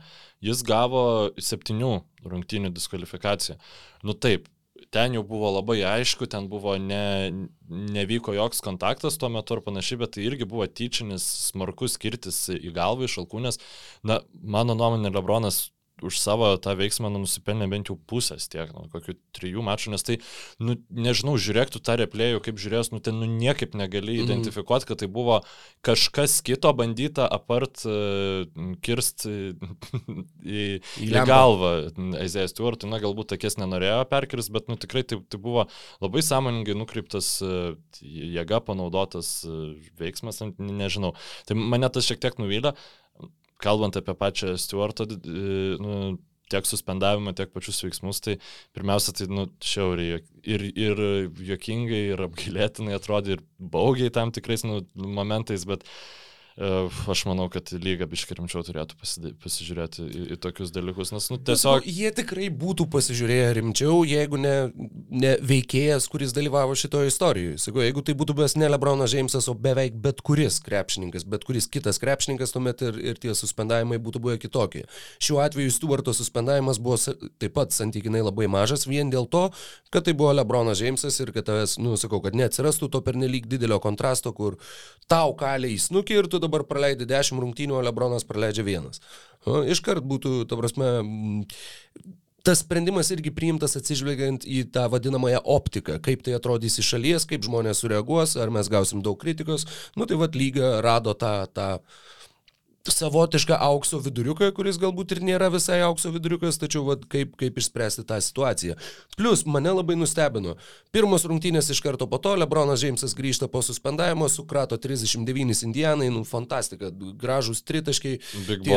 jis gavo septynių rungtynių diskvalifikaciją. Nu taip, ten jau buvo labai aišku, ten buvo ne, nevyko joks kontaktas tuo metu ar panašiai, bet tai irgi buvo tyčinis smarkus skirtis į galvą iš alkūnės. Na, mano nuomonė, Lebronas už savo tą veiksmą nu, nusipelnė bent jau pusės tiek, nu, kokių trijų mačų, nes tai, nu, nežinau, žiūrėk tu tą replėjų, kaip žiūrės, nu, ten nu, niekaip negali mm. identifikuoti, kad tai buvo kažkas kito bandyta apart uh, kirst į, į, į galvą Eizėjas Stuartui, na, galbūt takės nenorėjo perkirst, bet, nu, tikrai tai, tai buvo labai sąmoningai nukreiptas uh, jėga panaudotas uh, veiksmas, nežinau. Tai mane tas šiek tiek nuvylė kalbant apie pačią Stuartą, nu, tiek suspendavimą, tiek pačius veiksmus, tai pirmiausia, tai nu, šiauriai ir, ir jokingai, ir apgailėtinai atrodė, ir baugiai tam tikrais nu, momentais, bet uh, E, aš manau, kad lyga biškirimčiau turėtų pasižiūrėti į, į tokius dalykus, nes nu, tiesiog... Nu, jie tikrai būtų pasižiūrėję rimčiau, jeigu ne, ne veikėjas, kuris dalyvavo šitoje istorijoje. Sakau, jeigu tai būtų buvęs ne Lebronas Džeimsas, o beveik bet kuris krepšininkas, bet kuris kitas krepšininkas, tuomet ir, ir tie suspendavimai būtų buvę kitokie. Šiuo atveju Stuarto suspendavimas buvo taip pat santykinai labai mažas vien dėl to, kad tai buvo Lebronas Džeimsas ir kad tavęs, nu, sakau, kad neatsirastų to pernelyg didelio kontrasto, kur tau kaliai įsnukį ir tu dabar praleidai 10 rungtynių, o Lebronas praleidžia vienas. Iškart būtų, ta prasme, tas sprendimas irgi priimtas atsižvelgiant į tą vadinamąją optiką, kaip tai atrodys iš šalies, kaip žmonės sureaguos, ar mes gausim daug kritikos. Nu tai vad lyga rado tą, tą savotišką aukso viduriuką, kuris galbūt ir nėra visai aukso viduriukas, tačiau vat, kaip, kaip išspręsti tą situaciją. Plus, mane labai nustebino. Pirmos rungtynės iš karto po to, Lebronas Džeimsas grįžta po suspendavimo, sukrato 39 indianai, nu fantastika, gražus tritaškiai,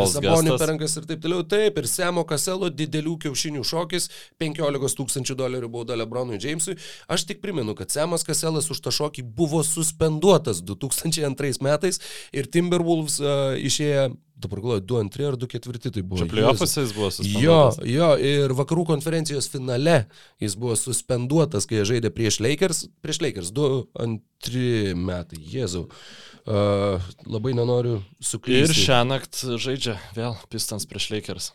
Sabonė per rankas ir taip toliau. Taip, ir Semo Kaselo didelių kiaušinių šokis, 15 tūkstančių dolerių bauda Lebronui Džeimsui. Aš tik primenu, kad Semas Kaselas už tą šokį buvo suspenduotas 2002 metais ir Timberwolves uh, išėjo dabar galvoju, 2-2 ar 2-4 tai buvo. Čia playoffuose jis buvo suspenduotas. Jo, jo, ir vakarų konferencijos finale jis buvo suspenduotas, kai žaidė prieš Lakers, prieš Lakers, 2-2 metai, Jėzau. Uh, labai nenoriu suklysti. Ir šią naktį žaidžia vėl Pistons prieš Lakers.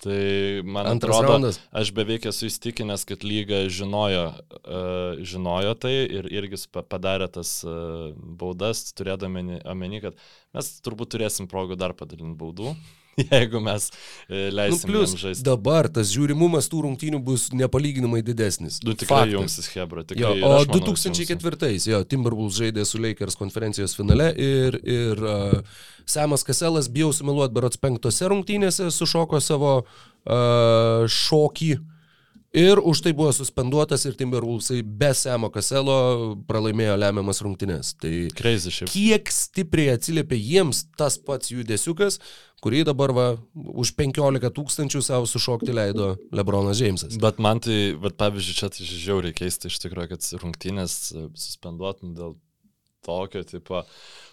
Tai man Antras atrodo, raundas. aš beveik esu įstikinęs, kad lyga žinojo, uh, žinojo tai ir irgi padarė tas uh, baudas, turėdami omeny, kad mes turbūt turėsim progų dar padalinti baudų. Jeigu mes e, leisim nu, žaisti. Dabar tas žiūrimumas tų rungtynių bus nepalyginamai didesnis. Du nu, tikrai Faktas. jungsis Hebra. Jo, o 2004-ais, jo, Timberwolves žaidė su Lakers konferencijos finale ir, ir uh, Semas Kaselas, bijau sumeluoti, berots penktose rungtynėse sušoko savo uh, šokį Ir už tai buvo suspenduotas ir Timberwolvesai be Semo Kaselo pralaimėjo lemiamas rungtynes. Tai kiek stipriai atsiliepia jiems tas pats judesiukas, kurį dabar va, už 15 tūkstančių savo sušokti leido Lebronas Džeimsas. Bet man tai, bet pavyzdžiui, čia tai žiauriai keista iš tikrųjų, kad rungtynės e, suspenduotum dėl tokio tipo,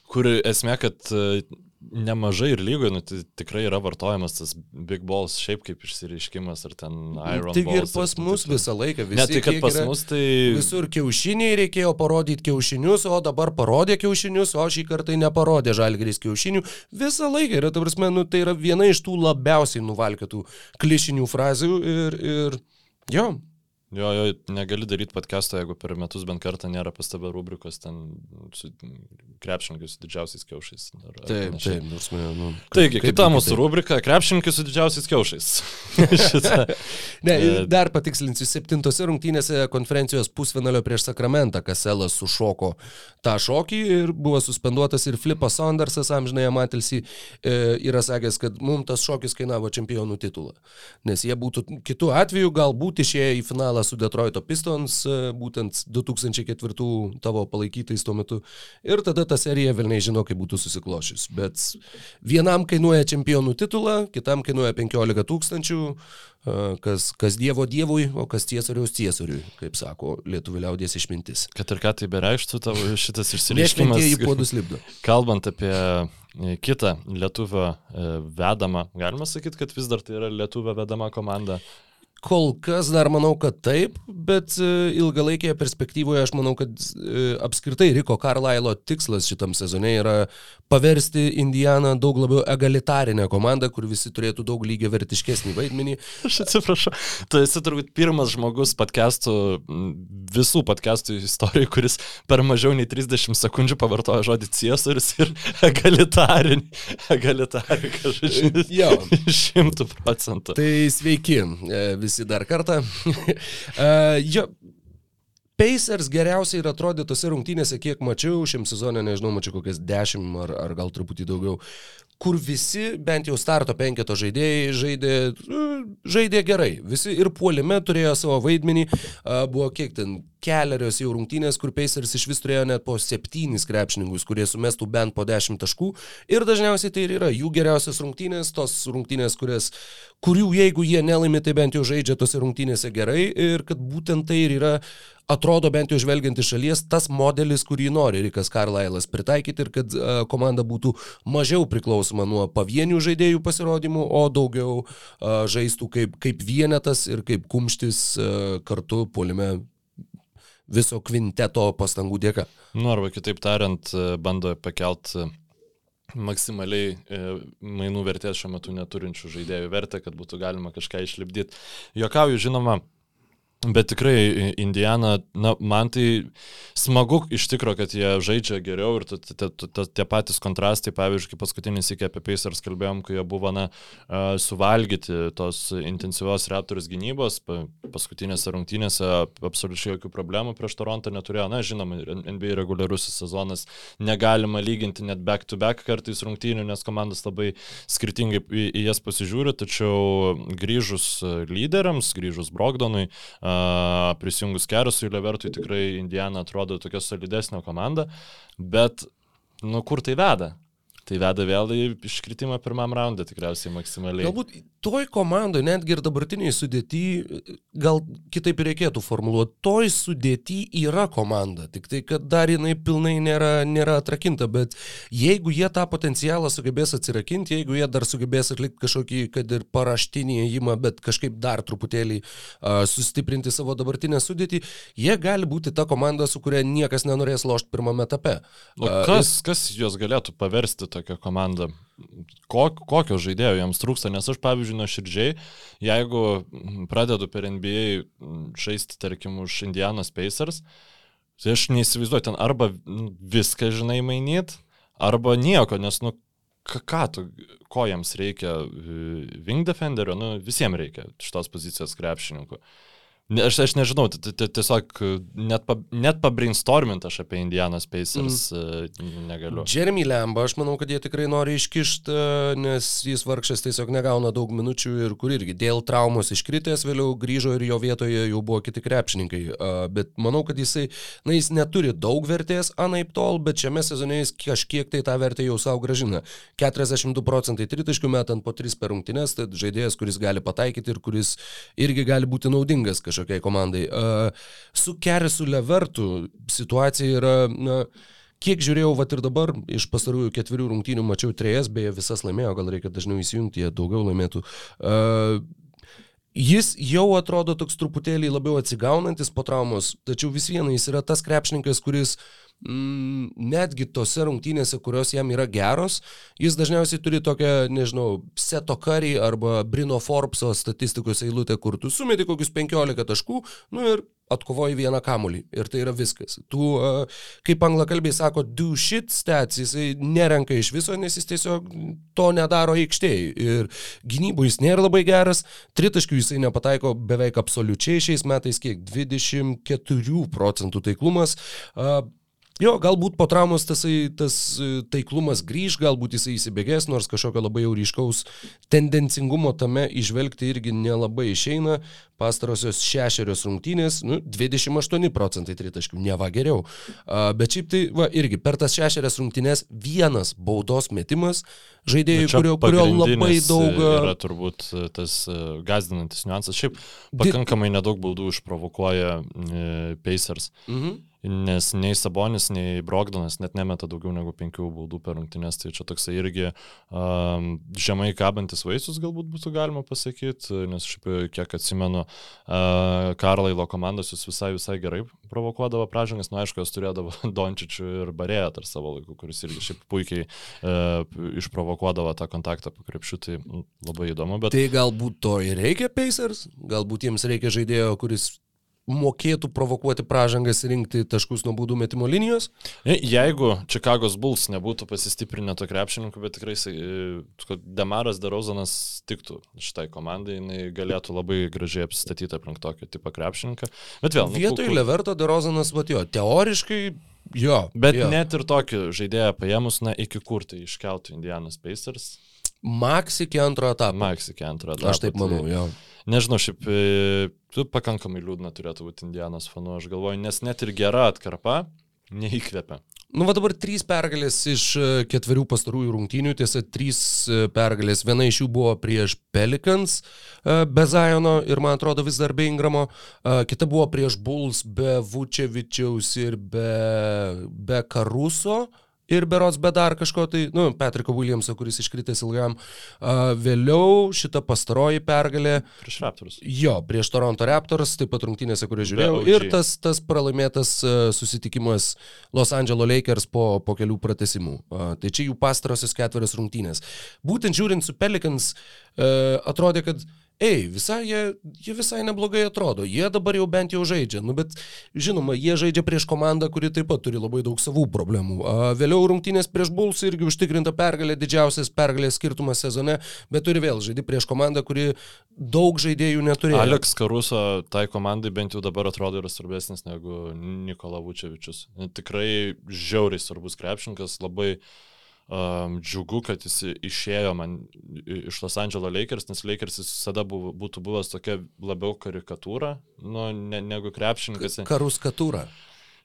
kur esmė, kad e, nemažai ir lygoje nu, tai tikrai yra vartojamas tas big balls šiaip kaip išsireiškimas ar ten iron Taigi ir balls. pas taip mus visą laiką visi. Ne, tai kad kiek pas yra- mus tai... Visur kiaušiniai reikėjo parodyti kiaušinius, o dabar parodė kiaušinius, o šį kartą neparodė žalgris kiaušinių. Visą laiką yra, ta prasme, nu, tai yra viena iš tų labiausiai nuvalkėtų klišinių frazių ir, ir jo, Jo, jo, negali daryti podcast'o, jeigu per metus bent kartą nėra pas tave rubrikos ten su krepšininkai su didžiausiais kiaušais. Ar, ar taip, panašiai. taip, nors mane, nu. kaip- Taigi, kaip kita kitaip. mūsų rubrika - krepšininkai su didžiausiais kiaušais. Ne, E, dar patikslinsiu, septintose rungtynėse konferencijos pusfinalio prieš Sakramentą Kaselas sušoko tą šokį ir buvo suspenduotas ir Flipas Saundersas, amžinai Matilsi, e, yra sakęs, kad mums tas šokis kainavo čempionų titulą. Nes jie būtų kitų atveju galbūt išėję į finalą su Detroito Pistons, e, būtent 2004 tavo palaikytais tuo metu. Ir tada ta serija vėlniai žino, kaip būtų susiklošius. Bet vienam kainuoja čempionų titulą, kitam kainuoja 15 tūkstančių, e, kas, kas Dievo Dievui, o kas Ciesoriaus Ciesoriui, kaip sako lietuvių liaudės išmintis. Kad ir ką tai bereikštų tavo šitas išsireiškimas. puodus lipdo. Kalbant apie e, kitą lietuvio vedamą, galima sakyti, kad vis dar tai yra lietuvio vedama komanda. Kol kas dar manau, kad taip, bet e, ilgalaikėje perspektyvoje aš manau, kad e, apskritai Riko Carlisle tikslas šitam sezone yra paversti Indianą daug labiau egalitarinę komandą, kur visi turėtų daug lygio vertiškesnį vaidmenį. Aš atsiprašau. Tu esi turbūt pirmas žmogus podcastų, visų podcastų istorijų, kuris per mažiau nei 30 sekundžių pavartojo žodį ciesorius ir egalitarinį. Egalitarinį, kažkaip. Šimtų procentų. Tai sveiki e, visi dar kartą. E, jo, Pacers geriausiai ir atrodė tose rungtynėse, kiek mačiau, šiam sezonė, nežinau, mačiau kokias 10 ar, ar gal truputį daugiau, kur visi, bent jau starto penketo žaidėjai, žaidė, e, žaidė gerai. Visi ir puolime turėjo savo vaidmenį. A, Buvo kiek ten keliarios jau rungtynės, kur Pacers iš vis turėjo net po septynis krepšininkus, kurie sumestų bent po dešimt taškų. Ir dažniausiai tai ir yra jų geriausias rungtynės, tos rungtynės, kurias, kurių jeigu jie nelaimi, tai bent jau žaidžia tose rungtynėse gerai. Ir kad būtent tai ir yra atrodo bent jau žvelgiant iš šalies tas modelis, kurį nori Rikas Karlailas pritaikyti ir kad uh, komanda būtų mažiau priklausoma nuo pavienių žaidėjų pasirodymų, o daugiau žaistų kaip, kaip vienetas ir kaip kumštis kartu polime viso kvinteto pastangų dėka. Nu, arba kitaip tariant, bando pakelt maksimaliai e, mainų vertės šiuo metu neturinčių žaidėjų vertę, kad būtų galima kažką išlipdyti. Jokauju, žinoma, Bet tikrai Indiana, na, man tai smagu iš tikro, kad jie žaidžia geriau ir tie patys kontrastai, pavyzdžiui, kaip paskutinį sėkį apie Pacers kalbėjom, kai jie buvo, na, suvalgyti tos intensyvios Raptors gynybos, pa- paskutinėse rungtynėse absoliučiai jokių problemų prieš Torontą neturėjo. Na, žinoma, NBA reguliarusis sezonas negalima lyginti net back-to-back kartais rungtynių, nes komandas labai skirtingai į jas pasižiūri, tačiau grįžus lyderiams, grįžus Brogdonui, a, prisijungus Kerasui, Levertui tikrai Indiana atrodo tokia solidesnė komanda, bet nu kur tai veda? Tai veda vėl į iškritimą pirmam raundą tikriausiai maksimaliai. Galbūt toj komandai, netgi ir dabartiniai sudėti, gal kitaip reikėtų formuluoti, toj sudėti yra komanda, tik tai, kad dar jinai pilnai nėra, nėra atrakinta, bet jeigu jie tą potencialą sugebės atsirakinti, jeigu jie dar sugebės atlikti kažkokį, kad ir paraštinį įėjimą, bet kažkaip dar truputėlį uh, sustiprinti savo dabartinę sudėtį, jie gali būti ta komanda, su kuria niekas nenorės lošti pirmame etape. O A, kas, kas juos galėtų paversti tokią komandą? Kok, kokio žaidėjo jiems trūksta? Nes aš, pavyzdžiui, nuoširdžiai, jeigu pradedu per NBA žaisti, tarkim, už Indianos Pacers, tai aš neįsivaizduoju, ten arba mm, viską, žinai, mainyt, arba nieko, nes, nu, ką, tu, ko jiems reikia, wing defenderio, nu, visiems reikia šitos pozicijos krepšininkų. Ne, aš, aš nežinau, tiesiog net, pa, net pabrainstormint aš apie Indianos Pacers mm. negaliu. Jeremy Lemba, aš manau, kad jie tikrai nori iškišti, nes jis vargšas tiesiog negauna daug minučių ir kur irgi dėl traumos iškritęs, vėliau grįžo ir jo vietoje jau buvo kiti krepšininkai. Bet manau, kad jisai, na, jis neturi daug vertės anaip tol, bet šiame sezone jis kažkiek tai tą vertę jau savo gražina. 42 procentai tritaškių metant po 3 per rungtynės, tai žaidėjas, kuris gali pataikyti ir kuris irgi gali būti naudingas kažkas kažkokiai komandai. Su Kerisu Levertu situacija yra, na, kiek žiūrėjau, va ir dabar iš pastarųjų ketverių rungtynių mačiau trejas, beje, visas laimėjo, gal reikia dažniau įsijungti, jie daugiau laimėtų. Uh, Jis jau atrodo toks truputėlį labiau atsigaunantis po traumos, tačiau vis viena jis yra tas krepšininkas, kuris mm, netgi tose rungtynėse, kurios jam yra geros, jis dažniausiai turi tokią, nežinau, Seto Curry arba Brino Forbeso statistikos eilutę, kur tu sumeti kokius 15 taškų, nu ir atkovoji vieną kamulį ir tai yra viskas. Tu, kaip anglakalbiai sako, do shit stats, jisai nerenka iš viso, nes jis tiesiog to nedaro aikštėje. Ir gynybų jis nėra labai geras, tritaškių jisai nepataiko beveik absoliučiai šiais metais, kiek 24 procentų taiklumas. Jo, galbūt po traumos tasai, tas taiklumas grįž, galbūt jisai įsibėgės, nors kažkokio labai jau ryškaus tendencingumo tame išvelgti irgi nelabai išeina pastarosios šešerios rungtynės, nu, 28 procentai tritaškių, ne va geriau. Uh, bet šiaip tai, va, irgi per tas šešerias rungtynės vienas baudos metimas žaidėjų, kurio, kurio labai daug... Yra turbūt tas gazdinantis niuansas. Šiaip pakankamai nedaug baudų išprovokuoja Pacers. Mhm. Nes nei Sabonis, nei Brogdonas net nemeta daugiau negu penkių baudų per rungtynės, tai čia toksai irgi um, žemai kabantis vaisius galbūt būtų galima pasakyti, nes šiaip kiek atsimenu, Karlailo komandos jūs visai, visai gerai provokuodavo pražangas, nu aišku, jos turėdavo Dončičių ir Barėją tarp savo laikų, kuris irgi šiaip puikiai uh, išprovokuodavo tą kontaktą po krepšių, tai labai įdomu. Bet... Tai galbūt to ir reikia Pacers, galbūt jiems reikia žaidėjo, kuris mokėtų provokuoti pražangas rinkti taškus nuo baudų metimo linijos. E, jeigu Čikagos Bulls nebūtų pasistiprinę to krepšininkų, bet tikrai e, Demaras Derozanas tiktų šitai komandai, jinai galėtų labai gražiai apsistatyti aplink tokio tipo krepšininką. Bet vėl. Nu, Vietoj nu, Leverto Derozanas, va jo, teoriškai Jo. Bet jo. net ir tokį žaidėją paėmus, na, iki kur tai iškeltų Indianas Pacers? Max iki antro etapo. Max iki antro etapo. Aš taip manau, tai, jo. Nežinau, šiaip e, tu pakankamai liūdna turėtų būti Indianos fanu, aš galvoju, nes net ir gera atkarpa neįkvepia. Nu, va dabar trys pergalės iš e, ketverių pastarųjų rungtynių, tiesa, trys e, pergalės. Viena iš jų buvo prieš Pelicans be Zajono ir, man atrodo, vis dar be Ingramo. Kita buvo prieš Bulls be Vučevičiaus ir be, be Karuso ir berots be dar kažko tai, nu, Patriko Williamso, kuris iškritęs ilgam. Uh, vėliau šita pastaroji pergalė. Prieš Raptors. Jo, prieš Toronto Raptors, taip pat rungtynėse, kurias žiūrėjau. Ir tas, tas pralaimėtas uh, susitikimas Los Angeles Lakers po, po kelių pratesimų. Uh, tai čia jų pastarosios ketverios rungtynės. Būtent žiūrint su Pelicans, uh, atrodė, kad ei, visai jie, jie visai neblogai atrodo, jie dabar jau bent jau žaidžia, nu bet žinoma, jie žaidžia prieš komandą, kuri taip pat turi labai daug savų problemų. A, vėliau rungtynės prieš Bulls irgi užtikrinta pergalė, didžiausias pergalės skirtumas sezone, bet turi vėl žaidži prieš komandą, kuri daug žaidėjų neturi. Alex Karuso tai komandai bent jau dabar atrodo yra svarbesnis negu Nikola Vučevičius. Tikrai žiauriai svarbus krepšininkas, labai um, džiugu, kad jis išėjo man iš Los Angeles Lakers, nes Lakers visada buvo, būtų buvęs tokia labiau karikatūra, nu, ne, negu krepšininkas. Karuskatūra.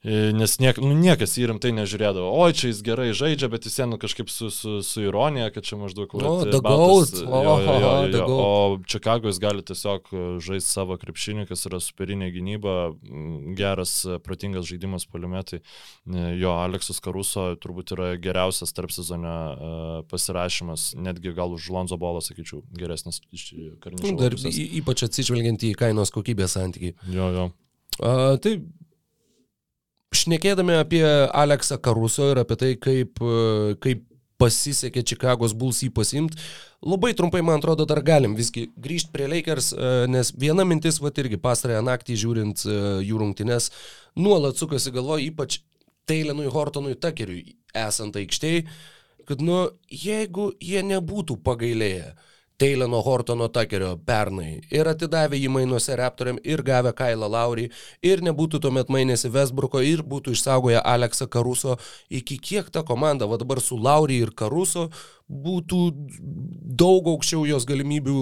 E, nes niek, nu, niekas jį rimtai nežiūrėdavo. O, čia jis gerai žaidžia, bet jis nu, kažkaip su, su, su ironija, kad čia maždaug... O, the goat. Jo, jo, jo, jo. o Čikago jis gali tiesiog žaisti savo krepšinį, kas yra superinė gynyba, geras, protingas žaidimas poliumetai. E, jo, Aleksas Karuso turbūt yra geriausias tarp sezonio uh, pasirašymas, netgi gal už Lonzo Bolą, sakyčiau, geresnis iš karinių. Dar ypač atsižvelgiant į kainos kokybės santykiai. Jo, jo. Uh, tai šnekėdami apie Aleksą Karuso ir apie tai, kaip, e, kaip pasisekė Čikagos Bulls jį pasimti, labai trumpai, man atrodo, dar galim visgi grįžti prie Lakers, e, nes viena mintis, va irgi pastarąją naktį žiūrint e, jų rungtynes, nuolat sukasi galvo, ypač Teilenui Hortonui Takeriui esant aikštėje, kad, nu, jeigu jie nebūtų pagailėję, Teileno Hortono Takerio pernai ir atidavę jį mainuose Raptoriam ir gavę Kailą Laurį ir nebūtų tuomet mainėsi Vesbruko ir būtų išsaugoję Aleksą Karuso, iki kiek ta komanda, va dabar su Laurį ir Karuso, būtų daug aukščiau jos galimybių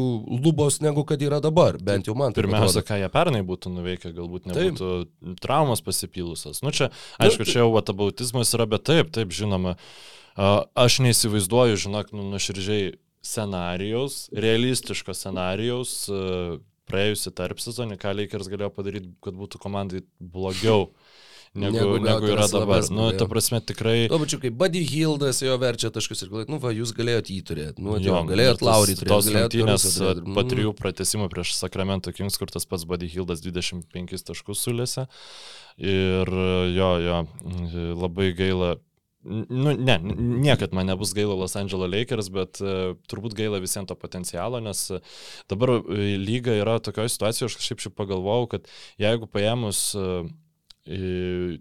lubos negu kad yra dabar, bent jau man. Pirmiausia, ką jie pernai būtų nuveikę, galbūt nebūtų taip. traumas pasipylusios. Nu čia, aišku, čia jau atabautizmas yra, bet taip, taip, žinoma. Aš neįsivaizduoju, žinok, nu, nuoširdžiai scenarijaus, realistiško scenarijaus praėjusi tarp sezonį, ką Lakers galėjo padaryti, kad būtų komandai blogiau negu, negu, negu yra dabar. Nu, ta prasme, tikrai. Tuo pačiu, kaip Buddy Hildas jo verčia taškus ir galvojat, nu, va, jūs galėjote jį turėti, nu, jo, galėjot Laurį turėti. Tos rungtynės po trijų pratesimų prieš Sacramento Kings, kur tas pats Buddy Hildas 25 taškus sulėse. Ir jo, jo, labai gaila, Nu, ne, niekad man nebus gaila Los Angeles Lakers, bet uh, turbūt gaila visiems to potencialo, nes uh, dabar uh, lyga yra tokioje situacijoje, aš kažkaip šiaip pagalvojau, kad jeigu paėmus uh,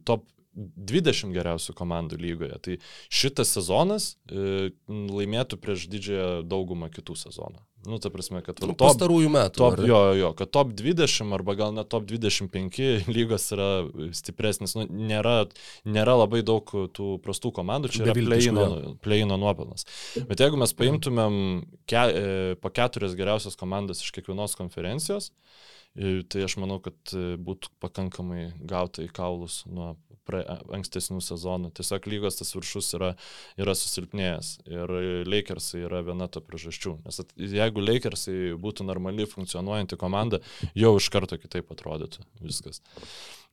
top 20 geriausių komandų lygoje. Tai šitas sezonas e, laimėtų prieš didžiąją daugumą kitų sezonų. Nu, ta prasme, kad nu, top, pastarųjų metų. Top, jo, jo, kad top 20 arba gal net top 25 lygos yra stipresnis. Nu, nėra, nėra labai daug tų prastų komandų, čia yra pleino, nuopelnas. Bet jeigu mes paimtumėm ke, e, po keturias geriausias komandas iš kiekvienos konferencijos, Tai aš manau, kad e, būtų pakankamai gauta į kaulus nuo pra, ankstesnių sezonų. Tiesiog lygos tas viršus yra, yra susilpnėjęs ir Lakersai yra viena to priežasčių. Nes at, jeigu Lakersai būtų normali funkcionuojanti komanda, jau iš karto kitaip atrodytų viskas.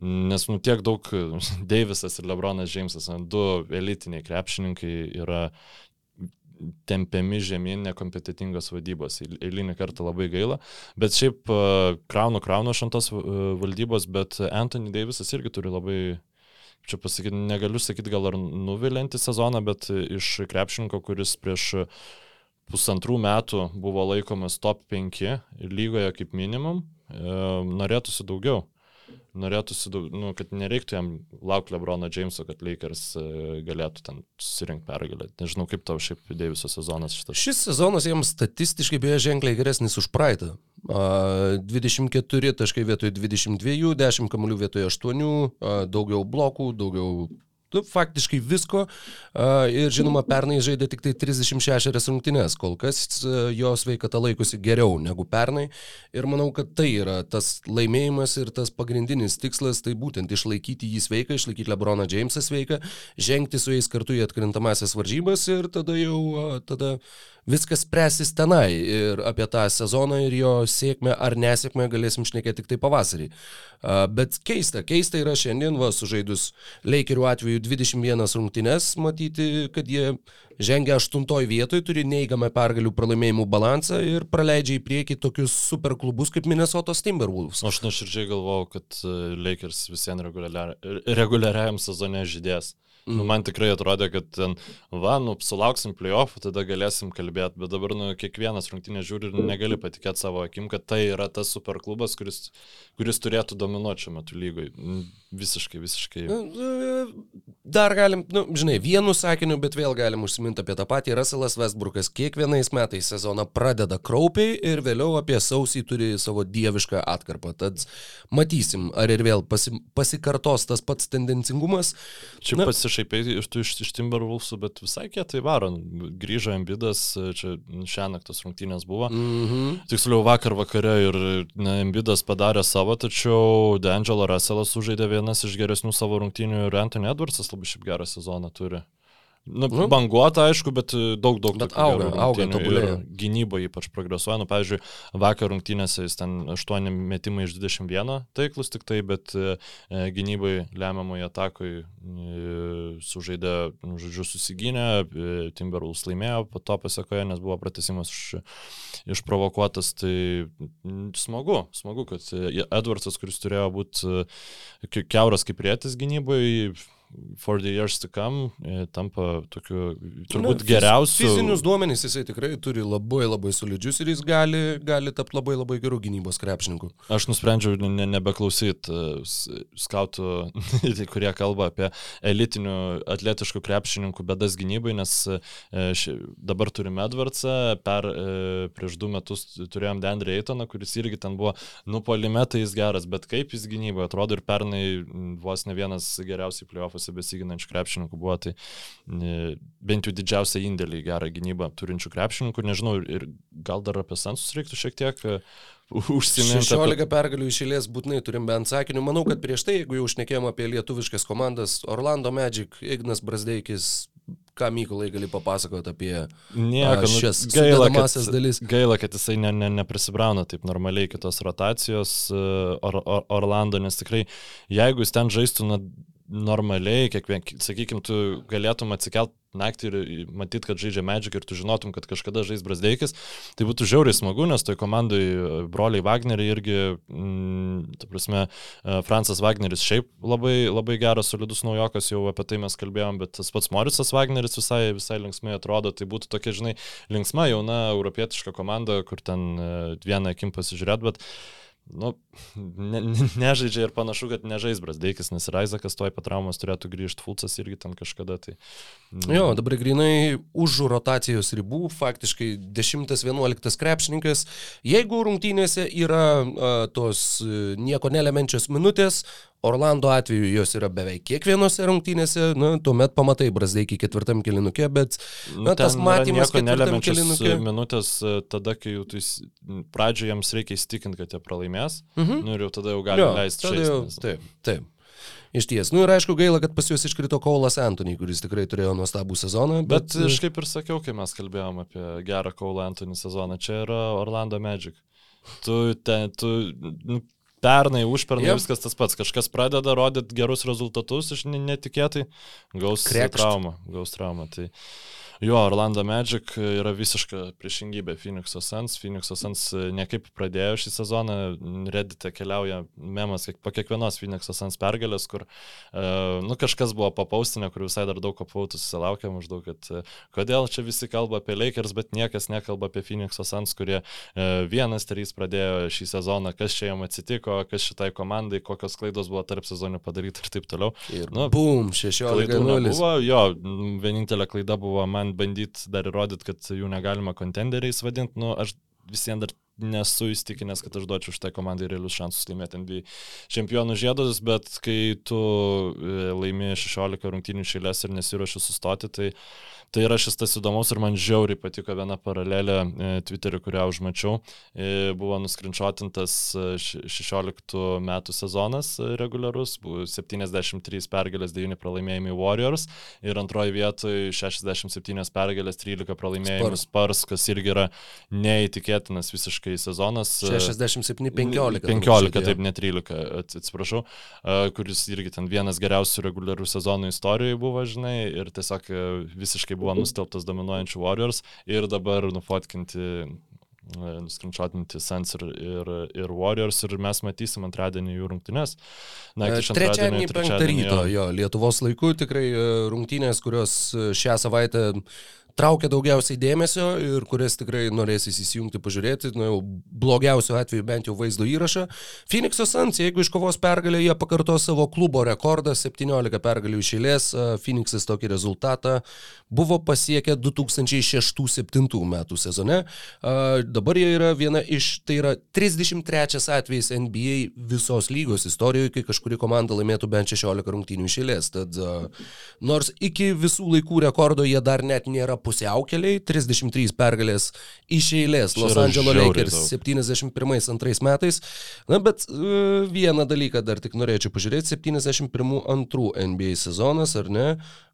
Nes nu tiek daug Deivisas ir Lebronas Džeimsas, du elitiniai krepšininkai yra tempiami žemyn nekompetitingos vadybos. Eilinį kartą labai gaila. Bet šiaip kraunu kraunu šantos valdybos, bet Anthony Davisas irgi turi labai čia pasakyti, negaliu sakyti gal ar nuvilinti sezoną, bet iš krepšininko, kuris prieš pusantrų metų buvo laikomas top 5 lygoje kaip minimum, norėtųsi daugiau norėtųsi, nu, kad nereiktų jam laukti Lebrono Jameso, kad Lakers e, galėtų ten susirinkti pergalę. Nežinau, kaip tau šiaip Deiviso sezonas šitas. Šis sezonas jiems statistiškai beje ženkliai geresnis už praeitą. 24 taškai vietoj 22, 10 kamuolių vietoj 8, daugiau blokų, daugiau nu, faktiškai visko. Ir žinoma, pernai žaidė tik tai 36 rungtynės, kol kas jo sveikata laikosi geriau negu pernai. Ir manau, kad tai yra tas laimėjimas ir tas pagrindinis tikslas, tai būtent išlaikyti jį sveiką, išlaikyti Lebroną Jamesą sveiką, žengti su jais kartu į atkrintamasias varžybas ir tada jau tada viskas spręsis tenai ir apie tą sezoną ir jo sėkmę ar nesėkmę galėsim šnekėti tik tai pavasarį. Bet keista, keista yra šiandien, va, sužaidus Leikerių atveju 21 rungtynes, matyti, kad jie žengia aštuntoje vietoje, turi neįgamą pergalių pralaimėjimų balansą ir praleidžia į priekį tokius super klubus kaip Minnesotos Timberwolves. Aš nuoširdžiai galvojau, kad e, Lakers visiems reguliariajam sezone žydės. Mm. Nu, man tikrai atrodė, kad ten, va, nu, sulauksim playoffų, tada galėsim kalbėti, bet dabar, nu, kiekvienas rungtynės žiūri ir negali patikėti savo akim, kad tai yra tas superklubas, kuris, kuris turėtų dominuoti šiuo metu lygoj. Visiškai, visiškai. Nu, dar galim, nu, žinai, vienu sakiniu, bet vėl galim užsiminti apie tą patį. Russellas Westbrookas kiekvienais metais sezoną pradeda kraupiai ir vėliau apie sausį turi savo dievišką atkarpą. Tad matysim, ar ir vėl pasi, pasikartos tas pats tendencingumas. Čia pasišaipiai iš, iš, iš Timberwolvesų, bet visai kietai varo. Grįžo Embidas, čia šią naktas rungtynės buvo. Mm -hmm. Tiksliau vakar vakare ir ne, Embidas padarė savo, tačiau D'Angelo Russellas sužaidė vienas iš geresnių savo rungtynių ir Anthony Edwardsas labai šiaip gerą sezoną turi. Nu, nu, banguota, aišku, bet e, daug, daug bet auga, auga, tobulėja. Gynyba ypač progresuoja. Nu, pavyzdžiui, vakar rungtynėse jis ten 8 metimai iš 21 taiklus tik tai, bet e, e gynybai lemiamai atakui e, sužaidė, nu, žodžiu, susigynė, e, Timberwolves laimėjo po to pasiekoje, nes buvo pratesimas iš, išprovokuotas. Tai smagu, smagu, kad Edwardsas, kuris turėjo būti keuras kaip rėtis gynybai, for the years to come e, tampa tokiu turbūt Na, geriausiu. Fizinius duomenys jisai tikrai turi labai labai solidžius ir jis gali, gali tapti labai labai gerų gynybos krepšininkų. Aš nusprendžiau ne, nebeklausyti skautų, kurie kalba apie elitinių atletiškų krepšininkų bedas gynybai, nes e, ši, dabar turime Edwardsą, per, e, prieš du metus turėjom Dendrį Eitoną, kuris irgi ten buvo, nu, polimetai jis geras, bet kaip jis gynyboje atrodo ir pernai vos ne vienas geriausiai playoffuose besiginančių krepšininkų buvo, tai bent jau didžiausia indėlį į gerą gynybą turinčių krepšininkų, nežinau, ir gal dar apie sensus reiktų šiek tiek e, užsiminti. 16 apie... pergalių išėlės būtinai turim bent sakinių. Manau, kad prieš tai, jeigu jau užnekėjom apie lietuviškas komandas, Orlando Magic, Ignas Brasdeikis, ką Mykolai gali papasakoti apie Nieko, nu, šias gaila, kad, dalis. Gaila, kad jisai ne, ne, neprisibrauna taip normaliai kitos rotacijos e, or, or, Orlando, nes tikrai, jeigu jis ten žaistų na, normaliai, kiekvien, sakykime, tu galėtum atsikelt naktį ir matyt, kad žaidžia Magic ir tu žinotum, kad kažkada žais Brasdeikis, tai būtų žiauriai smagu, nes toj komandai e, broliai Wagneriai irgi, mm, ta prasme, e, Francas Wagneris šiaip labai, labai geras, solidus naujokas, jau apie tai mes kalbėjom, bet tas pats Morisas Wagneris visai, visai linksmai atrodo, tai būtų tokia, žinai, linksma jauna europietiška komanda, kur ten e, vieną akim pasižiūrėt, bet nu, ne, ne, nežaidžia ir panašu, kad nežais Brasdeikis, nes ir Aizakas toj patraumas turėtų grįžti, Fulcas irgi ten kažkada. Tai, mm. Jo, dabar grinai už rotacijos ribų, faktiškai 10-11 krepšininkas. Jeigu rungtynėse yra uh, tos uh, nieko nelemenčios minutės, Orlando atveju jos yra beveik kiekvienose rungtynėse, na, tuomet pamatai Brasdeikį ketvirtam kilinukė, bet nu, na, tas matymas ketvirtam kilinukė. Minutės e, tada, kai jau tu pradžioje jiems reikia įstikinti, kad jie pralaimės, mhm. nu, ir jau tada jau gali leisti žaisti. Taip, taip. Iš ties. Nu ir aišku gaila, kad pas juos iškrito Kaulas Antony, kuris tikrai turėjo nuostabų sezoną. Bet, bet aš kaip ir sakiau, kai mes kalbėjom apie gerą Kaulą Antony sezoną, čia yra Orlando Magic. Tu, ten, tu nu, pernai, užpernai yep. viskas tas pats. Kažkas pradeda rodyti gerus rezultatus iš netikėtai, gaus Krekšt. traumą. Gaus traumą. Tai, Jo, Orlando Magic yra visiška priešingybė Phoenix'o Suns. Phoenix'o Suns niekaip pradėjo šį sezoną, Reddite keliauja memas po kiekvienos Phoenix'o Suns pergalės, kur, uh, nu, kažkas buvo papaustinė, kur visai dar daug apautų susilaukė maždaug, kad uh, kodėl čia visi kalba apie Lakers, bet niekas nekalba apie Phoenix'o Suns, kurie vienas trys pradėjo šį sezoną, kas čia jam atsitiko, kas šitai komandai, kokios klaidos buvo tarp sezonių padaryti ir taip toliau. Ir nu, bum, 16-0. Jo, vienintelė klaida buvo man man bandyti dar įrodyti, kad jų negalima kontenderiais vadinti, nu, aš visiems dar nesu įstikinęs, kad aš duočiau šitai komandai realius šansus laimėti NBA čempionų žiedus, bet kai tu e, laimi 16 rungtynių šėlės ir nesiuoši sustoti, tai uh, Tai yra šis tas įdomus ir man žiauriai patiko viena paralelė e, Twitter'į, kurią užmačiau. E, buvo nuskrinčiotintas 16 e, metų sezonas reguliarus, buvo 73 pergalės, 9 pralaimėjimai Warriors ir antroji vietoje 67 pergalės, 13 pralaimėjimai Spars, kas irgi yra neįtikėtinas visiškai sezonas. 67-15. 15, taip, ne 13, atsiprašau, kuris irgi ten vienas geriausių reguliarių sezonų istorijoje buvo, žinai, ir tiesiog visiškai visiškai buvo nustelbtas dominuojančių Warriors ir dabar nufotkinti e, nuskrinčiotinti Suns ir, ir, ir Warriors ir mes matysim antradienį jų rungtynės. Na, e, trečiadienį, penktą ryto, jo, Lietuvos laiku tikrai e, rungtynės, kurios šią savaitę traukia daugiausiai dėmesio ir kurias tikrai norėsis įsijungti, pažiūrėti, nu, jau blogiausiu atveju bent jau vaizdo įrašą. Phoenix'o Suns, jeigu iškovos pergalę, jie pakarto savo klubo rekordą, 17 pergalių išėlės, Phoenix'as tokį rezultatą buvo pasiekę 2006-2007 metų sezone. Dabar jie yra viena iš, tai yra 33 atvejis NBA visos lygos istorijoje, kai kažkuri komanda laimėtų bent 16 rungtynių išėlės. Tad nors iki visų laikų rekordo jie dar net nėra pusiaukeliai, 33 pergalės iš eilės Los Angeles Lakers 71-2 metais. Na, bet uh, vieną dalyką dar tik norėčiau pažiūrėti, 71-2 NBA sezonas, ar ne?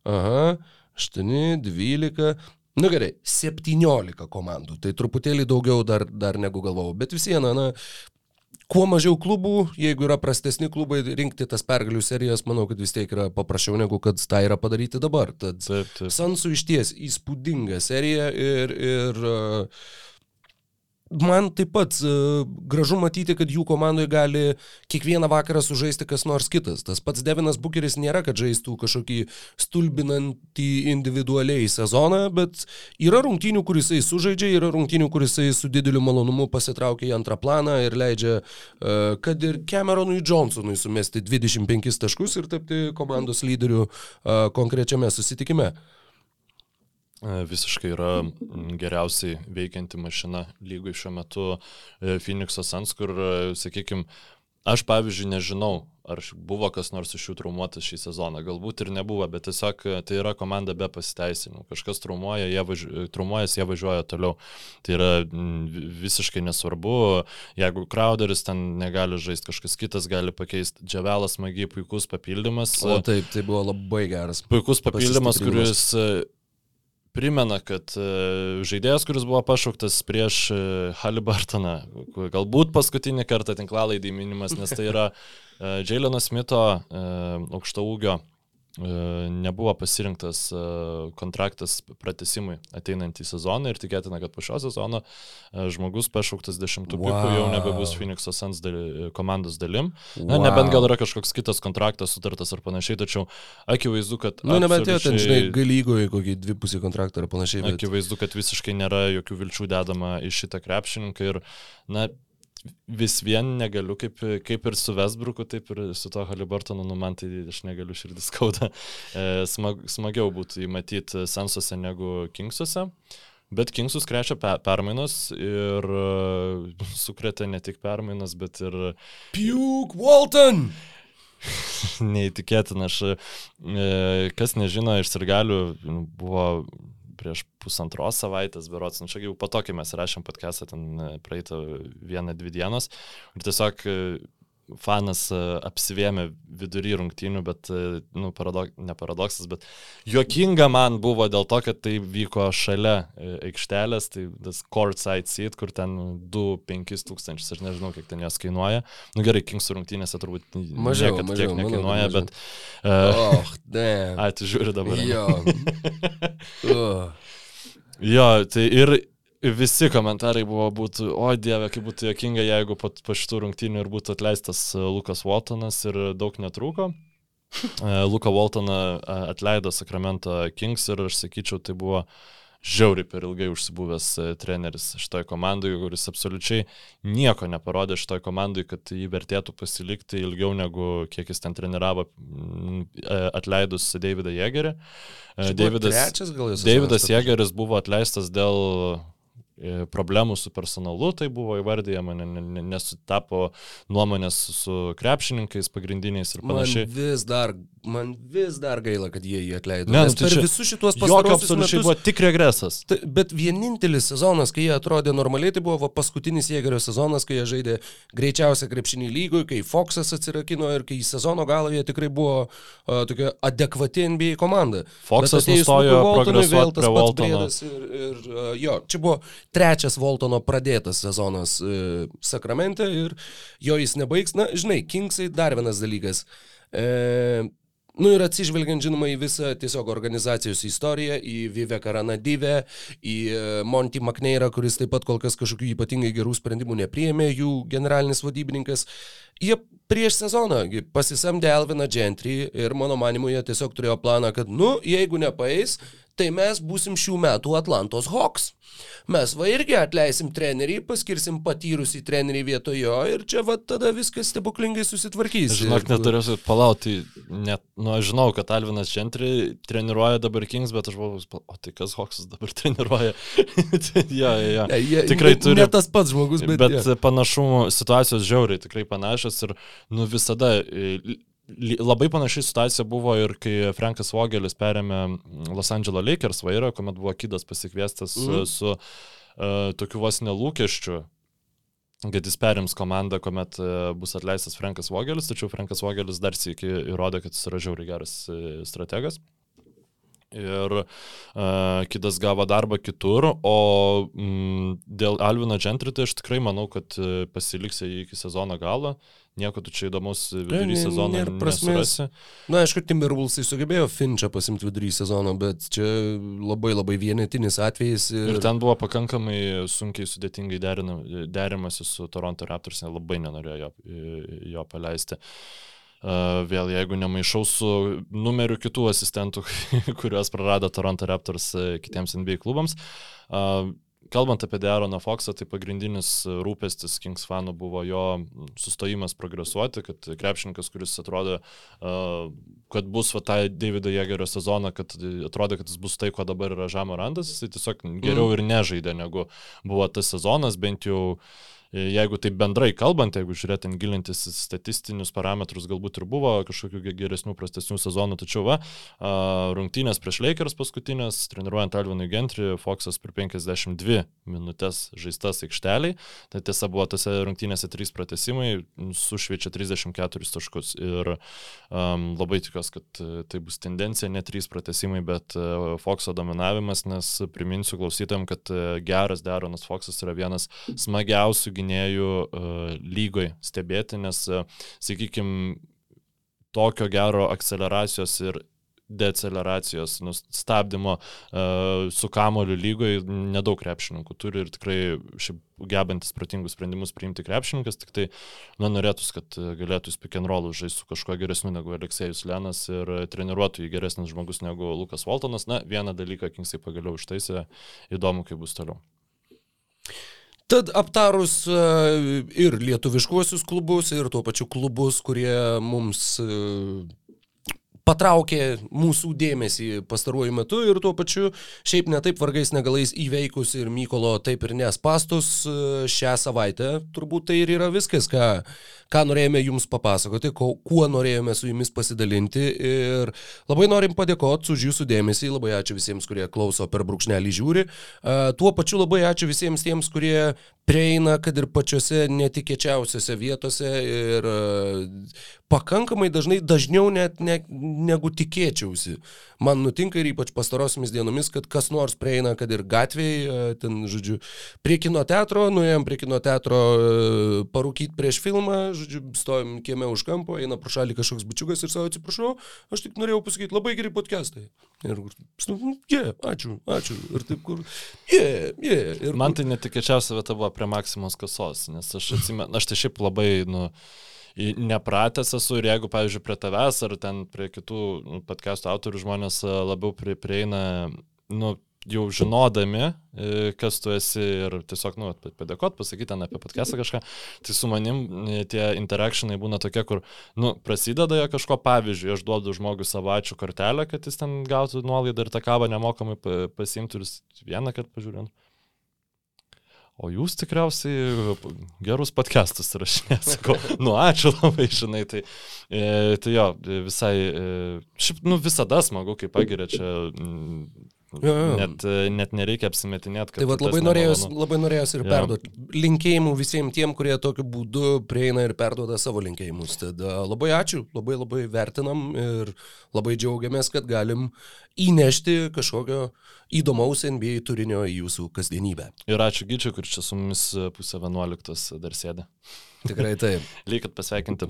Aha, 8, 12. Nu gerai, 17 komandų, tai truputėlį daugiau dar, dar negu galvojau, bet vis viena, na, kuo mažiau klubų, jeigu yra prastesni klubai, rinkti tas pergalių serijas, manau, kad vis tiek yra paprasčiau negu kad tai yra padaryti dabar. Tad taip, taip. Sansų iš ties įspūdinga serija ir, ir uh, man taip pat uh, gražu matyti, kad jų komandoje gali kiekvieną vakarą sužaisti kas nors kitas. Tas pats Devinas Bukeris nėra, kad žaistų kažkokį stulbinantį individualiai sezoną, bet yra rungtynių, kuris jisai sužaidžia, yra rungtynių, kuris jisai su dideliu malonumu pasitraukia į antrą planą ir leidžia, uh, kad ir Cameronui Johnsonui sumesti 25 taškus ir tapti komandos lyderiu uh, konkrečiame susitikime. E, visiškai yra geriausiai veikianti mašina lygui šiuo metu e, Phoenix'o Sans, kur, e, sakykime, aš pavyzdžiui nežinau, ar buvo kas nors iš jų traumuotas šį sezoną. Galbūt ir nebuvo, bet tiesiog tai yra komanda be pasiteisinimų. Kažkas traumuoja, jie važiuoja, traumuojas, jie važiuoja toliau. Tai yra visiškai nesvarbu. Jeigu Crowderis ten negali žaisti, kažkas kitas gali pakeisti. Džiavelas magiai puikus papildymas. O taip, tai buvo labai geras. Puikus papildymas, kuris primena, kad e, žaidėjas, kuris buvo pašauktas prieš e, Halibartoną, galbūt paskutinį kartą tinklalaidį minimas, nes tai yra e, Jaileno Smito aukšto ūgio nebuvo pasirinktas e, kontraktas pratesimui ateinantį sezoną ir tikėtina, kad po šio sezono e, žmogus pašauktas dešimtukų wow. jau nebebus Phoenix'o Suns daly, komandos dalim. Na, wow. nebent gal yra kažkoks kitas kontraktas sutartas ar panašiai, tačiau akivaizdu, kad... Na, nu, nebent jau ten, žinai, galygoje kokį dvipusį kontraktą ar panašiai. Bet... Akivaizdu, kad visiškai nėra jokių vilčių dedama į šitą krepšininką ir, na, vis vien negaliu, kaip, kaip ir su Vesbruku, taip ir su to Halibartonu, nu man tai aš negaliu širdis skauda. E, smag, smagiau būtų įmatyti Sansuose negu Kingsuose. Bet Kingsus krečia pe permainos ir uh, sukrėtė ne tik permainos, bet ir... Puke Walton! Neįtikėtina, aš, e, kas nežino, iš sirgalių buvo prieš pusantros savaitės, berots, nu čia jau po to, kai mes rašėm podcastą, ten e, praeitą vieną, dvi dienos. Ir tiesiog e, fanas e, apsivėmė vidury rungtynių, bet, nu, paradok, ne paradoksas, bet juokinga man buvo dėl to, kad tai vyko šalia aikštelės, tai tas courtside seat, kur ten 2-5 tūkstančius, aš nežinau, kiek ten jos kainuoja. Nu gerai, Kingsų rungtynėse turbūt mažiau, niekad mažiau, tiek nekainuoja, mažiau. bet... Uh, oh, damn. Ai, tu žiūri dabar. Jo. uh. Jo, tai ir visi komentarai buvo būtų, o dieve, kaip būtų jokinga, jeigu po, po šitų rungtynių ir būtų atleistas e, Lukas Waltonas ir daug netrūko. E, Luką Waltoną e, atleido Sacramento Kings ir aš sakyčiau, tai buvo žiauriai per ilgai užsibuvęs treneris šitoje komandoje, kuris absoliučiai nieko neparodė šitoje komandoje, kad jį vertėtų pasilikti ilgiau negu kiek jis ten treniravo atleidus Davidą Jėgerį. Davidas, trečias, Davidas Jėgeris buvo atleistas dėl problemų su personalu, tai buvo įvardyjama, nesutapo nuomonės su krepšininkais pagrindiniais ir panašiai. Man vis dar, man vis dar gaila, kad jie jį atleido. Ne, nu, tai per visus šituos pasaulius metus buvo tik regresas. Ta, bet vienintelis sezonas, kai jie atrodė normaliai, tai buvo paskutinis Jėgerio sezonas, kai jie žaidė greičiausią krepšinį lygų, kai Foxas atsirakino ir kai į sezono galą jie tikrai buvo uh, tokia adekvati NBA komanda. Foxas nustojo progresuoti prie Waltono. Ir, ir, uh, jo, čia buvo trečias Voltono pradėtas sezonas e, Sakramente ir jo jis nebaigs. Na, žinai, Kingsai dar vienas dalykas. E, Nu ir atsižvelgiant, žinoma, į visą tiesiog organizacijos istoriją, į Viveką Ranadivę, į e, Monty McNairą, kuris taip pat kol kas kažkokių ypatingai gerų sprendimų nepriėmė, jų generalinis vadybininkas, jie prieš sezoną pasisamdė Elviną Gentry ir mano manimu jie tiesiog turėjo planą, kad, nu, jeigu nepaeis, tai mes būsim šių metų Atlantos Hawks. Mes va irgi atleisim trenerį, paskirsim patyrusį trenerį vietoj jo ir čia va tada viskas stebuklingai susitvarkys. Žinok, neturėsiu palauti, net, nu, aš žinau, kad Alvinas Gentry treniruoja dabar Kings, bet aš buvau, o tai kas Hawksas dabar treniruoja? ja, ja, ja. ja, tikrai turi. Ne tas pats žmogus, bet. Bet ja. panašumų situacijos žiauriai tikrai panašios ir, nu, visada Labai panaši situacija buvo ir kai Frankas Vogelis perėmė Los Angeles Lakers vairą, kuomet buvo Kidas pasikviestas mm. su uh, tokiu vos nelūkesčiu, kad jis perims komandą, kuomet uh, bus atleistas Frankas Vogelis, tačiau Frankas Vogelis dar sėki įrodė, kad jis yra žiauriai geras uh, strategas. ir uh, kitas gavo darbą kitur, o mm, dėl Alvino Gentry tai aš tikrai manau, kad pasiliks iki sezono galo. Nieko tu čia įdomus vidury sezono ir prasmės. Na, aišku, Timberwolvesai sugebėjo Finčą pasimti vidury sezono, bet čia labai labai vienetinis atvejis. Ir... ir ten buvo pakankamai sunkiai sudėtingai derimasi su Toronto Raptors, labai nenorėjo jo, jo paleisti. Uh, vėl jeigu nemaišau su numeriu kitų asistentų, kuriuos prarado Toronto Raptors kitiems NBA klubams. Uh, kalbant apie Deroną Foxą, tai pagrindinis rūpestis Kings fanų buvo jo sustojimas progresuoti, kad krepšininkas, kuris atrodo, kad bus va tą Davido Jėgerio sezoną, kad atrodo, kad jis bus tai, ko dabar yra Žamo Randas, jis tiesiog geriau mm. ir nežaidė, negu buvo tas sezonas, bent jau uh, jeigu taip bendrai kalbant, jeigu žiūrėtum gilintis statistinius parametrus, galbūt ir buvo kažkokių geresnių, prastesnių sezonų, tačiau va, rungtynės prieš Lakers paskutinės, treniruojant Alvinui Gentry, Foxas per 52 minutės žaistas aikšteliai, tai tiesa buvo tose rungtynėse 3 pratesimai, sušviečia 34 taškus. Ir um, labai tikiuosi, kad tai bus tendencija, ne 3 pratesimai, bet uh, Foxo dominavimas, nes priminsiu klausytojams, kad uh, geras Deronas Foxas yra vienas smagiausių gynėjų uh, lygoj stebėti, nes, uh, sakykime, tokio gero akceleracijos ir deceleracijos, stabdymo uh, su kamoliu lygoje nedaug krepšininkų turi ir tikrai šiaip gebantis protingus sprendimus priimti krepšininkas, tik tai nu, norėtųs, kad galėtų pick and roll žaisti su kažkuo geresniu negu Aleksėjus Lenas ir treniruotų jį geresnis žmogus negu Lukas Waltonas. Na, vieną dalyką Kingsai pagaliau užtaisė, įdomu, kaip bus toliau. Tad aptarus e, ir lietuviškuosius klubus, ir tuo pačiu klubus, kurie mums e, patraukė mūsų dėmesį pastaruoju metu ir tuo pačiu šiaip netaip vargais negalais įveikus ir Mykolo taip ir nespastus e, šią savaitę. Turbūt tai ir yra viskas, ką, ką norėjome jums papasakoti, ko, kuo norėjome su jumis pasidalinti ir labai norim padėkoti už jūsų dėmesį, labai ačiū visiems, kurie klauso per brūkšnelį žiūri. E, tuo pačiu labai ačiū visiems tiems, kurie prieina, kad ir pačiose netikėčiausiose vietose ir e, pakankamai dažnai, dažniau net ne, negu tikėčiausi. Man nutinka ir ypač pastarosiamis dienomis, kad kas nors prieina, kad ir gatvėje, ten, žodžiu, prie kino teatro, nuėjom prie kino teatro e, parūkyti prieš filmą, žodžiu, stovim kieme už kampo, eina pro šalį kažkoks bičiukas ir savo atsiprašau, aš tik norėjau pasakyti labai geri podcastai. Ir, nu, yeah, ačiū, ačiū. Ir taip, kur, yeah, yeah. Ir, Man tai netikėčiausia vieta buvo prie Maksimos kasos, nes aš atsimenu, aš tai šiaip labai, nu, nepratęs esu ir jeigu, pavyzdžiui, prie tavęs ar ten prie kitų nu, podcastų autorių žmonės labiau prieina, nu, jau žinodami, e, kas tu esi ir tiesiog, nu, padėkot, pasakyti ten apie podcastą kažką, tai su manim e, tie interakcionai būna tokie, kur, nu, prasideda jie kažko, pavyzdžiui, aš duodu žmogui savo ačiū kortelę, kad jis ten gautų nuolaidą ir tą kavą nemokamai pasimtų ir vieną kartą pažiūrint. O jūs tikriausiai gerus podcastus rašinėsite. Sakau, nu ačiū labai, žinai, tai, e, tai jo, visai, e, šiaip, nu visada smagu, kai pagiria čia Jo, jo. Net, net nereikia apsimetinėti, kad... Tai vat, labai, norėjos, labai norėjos ir perduoti linkėjimų visiems tiem, kurie tokiu būdu prieina ir perduoda savo linkėjimus. Tad labai ačiū, labai labai vertinam ir labai džiaugiamės, kad galim įnešti kažkokio įdomaus NBA turinio į jūsų kasdienybę. Ir ačiū Gyčiui, kur čia su mumis pusę 11 dar sėdė. Tikrai taip. Lygiai pasveikinti.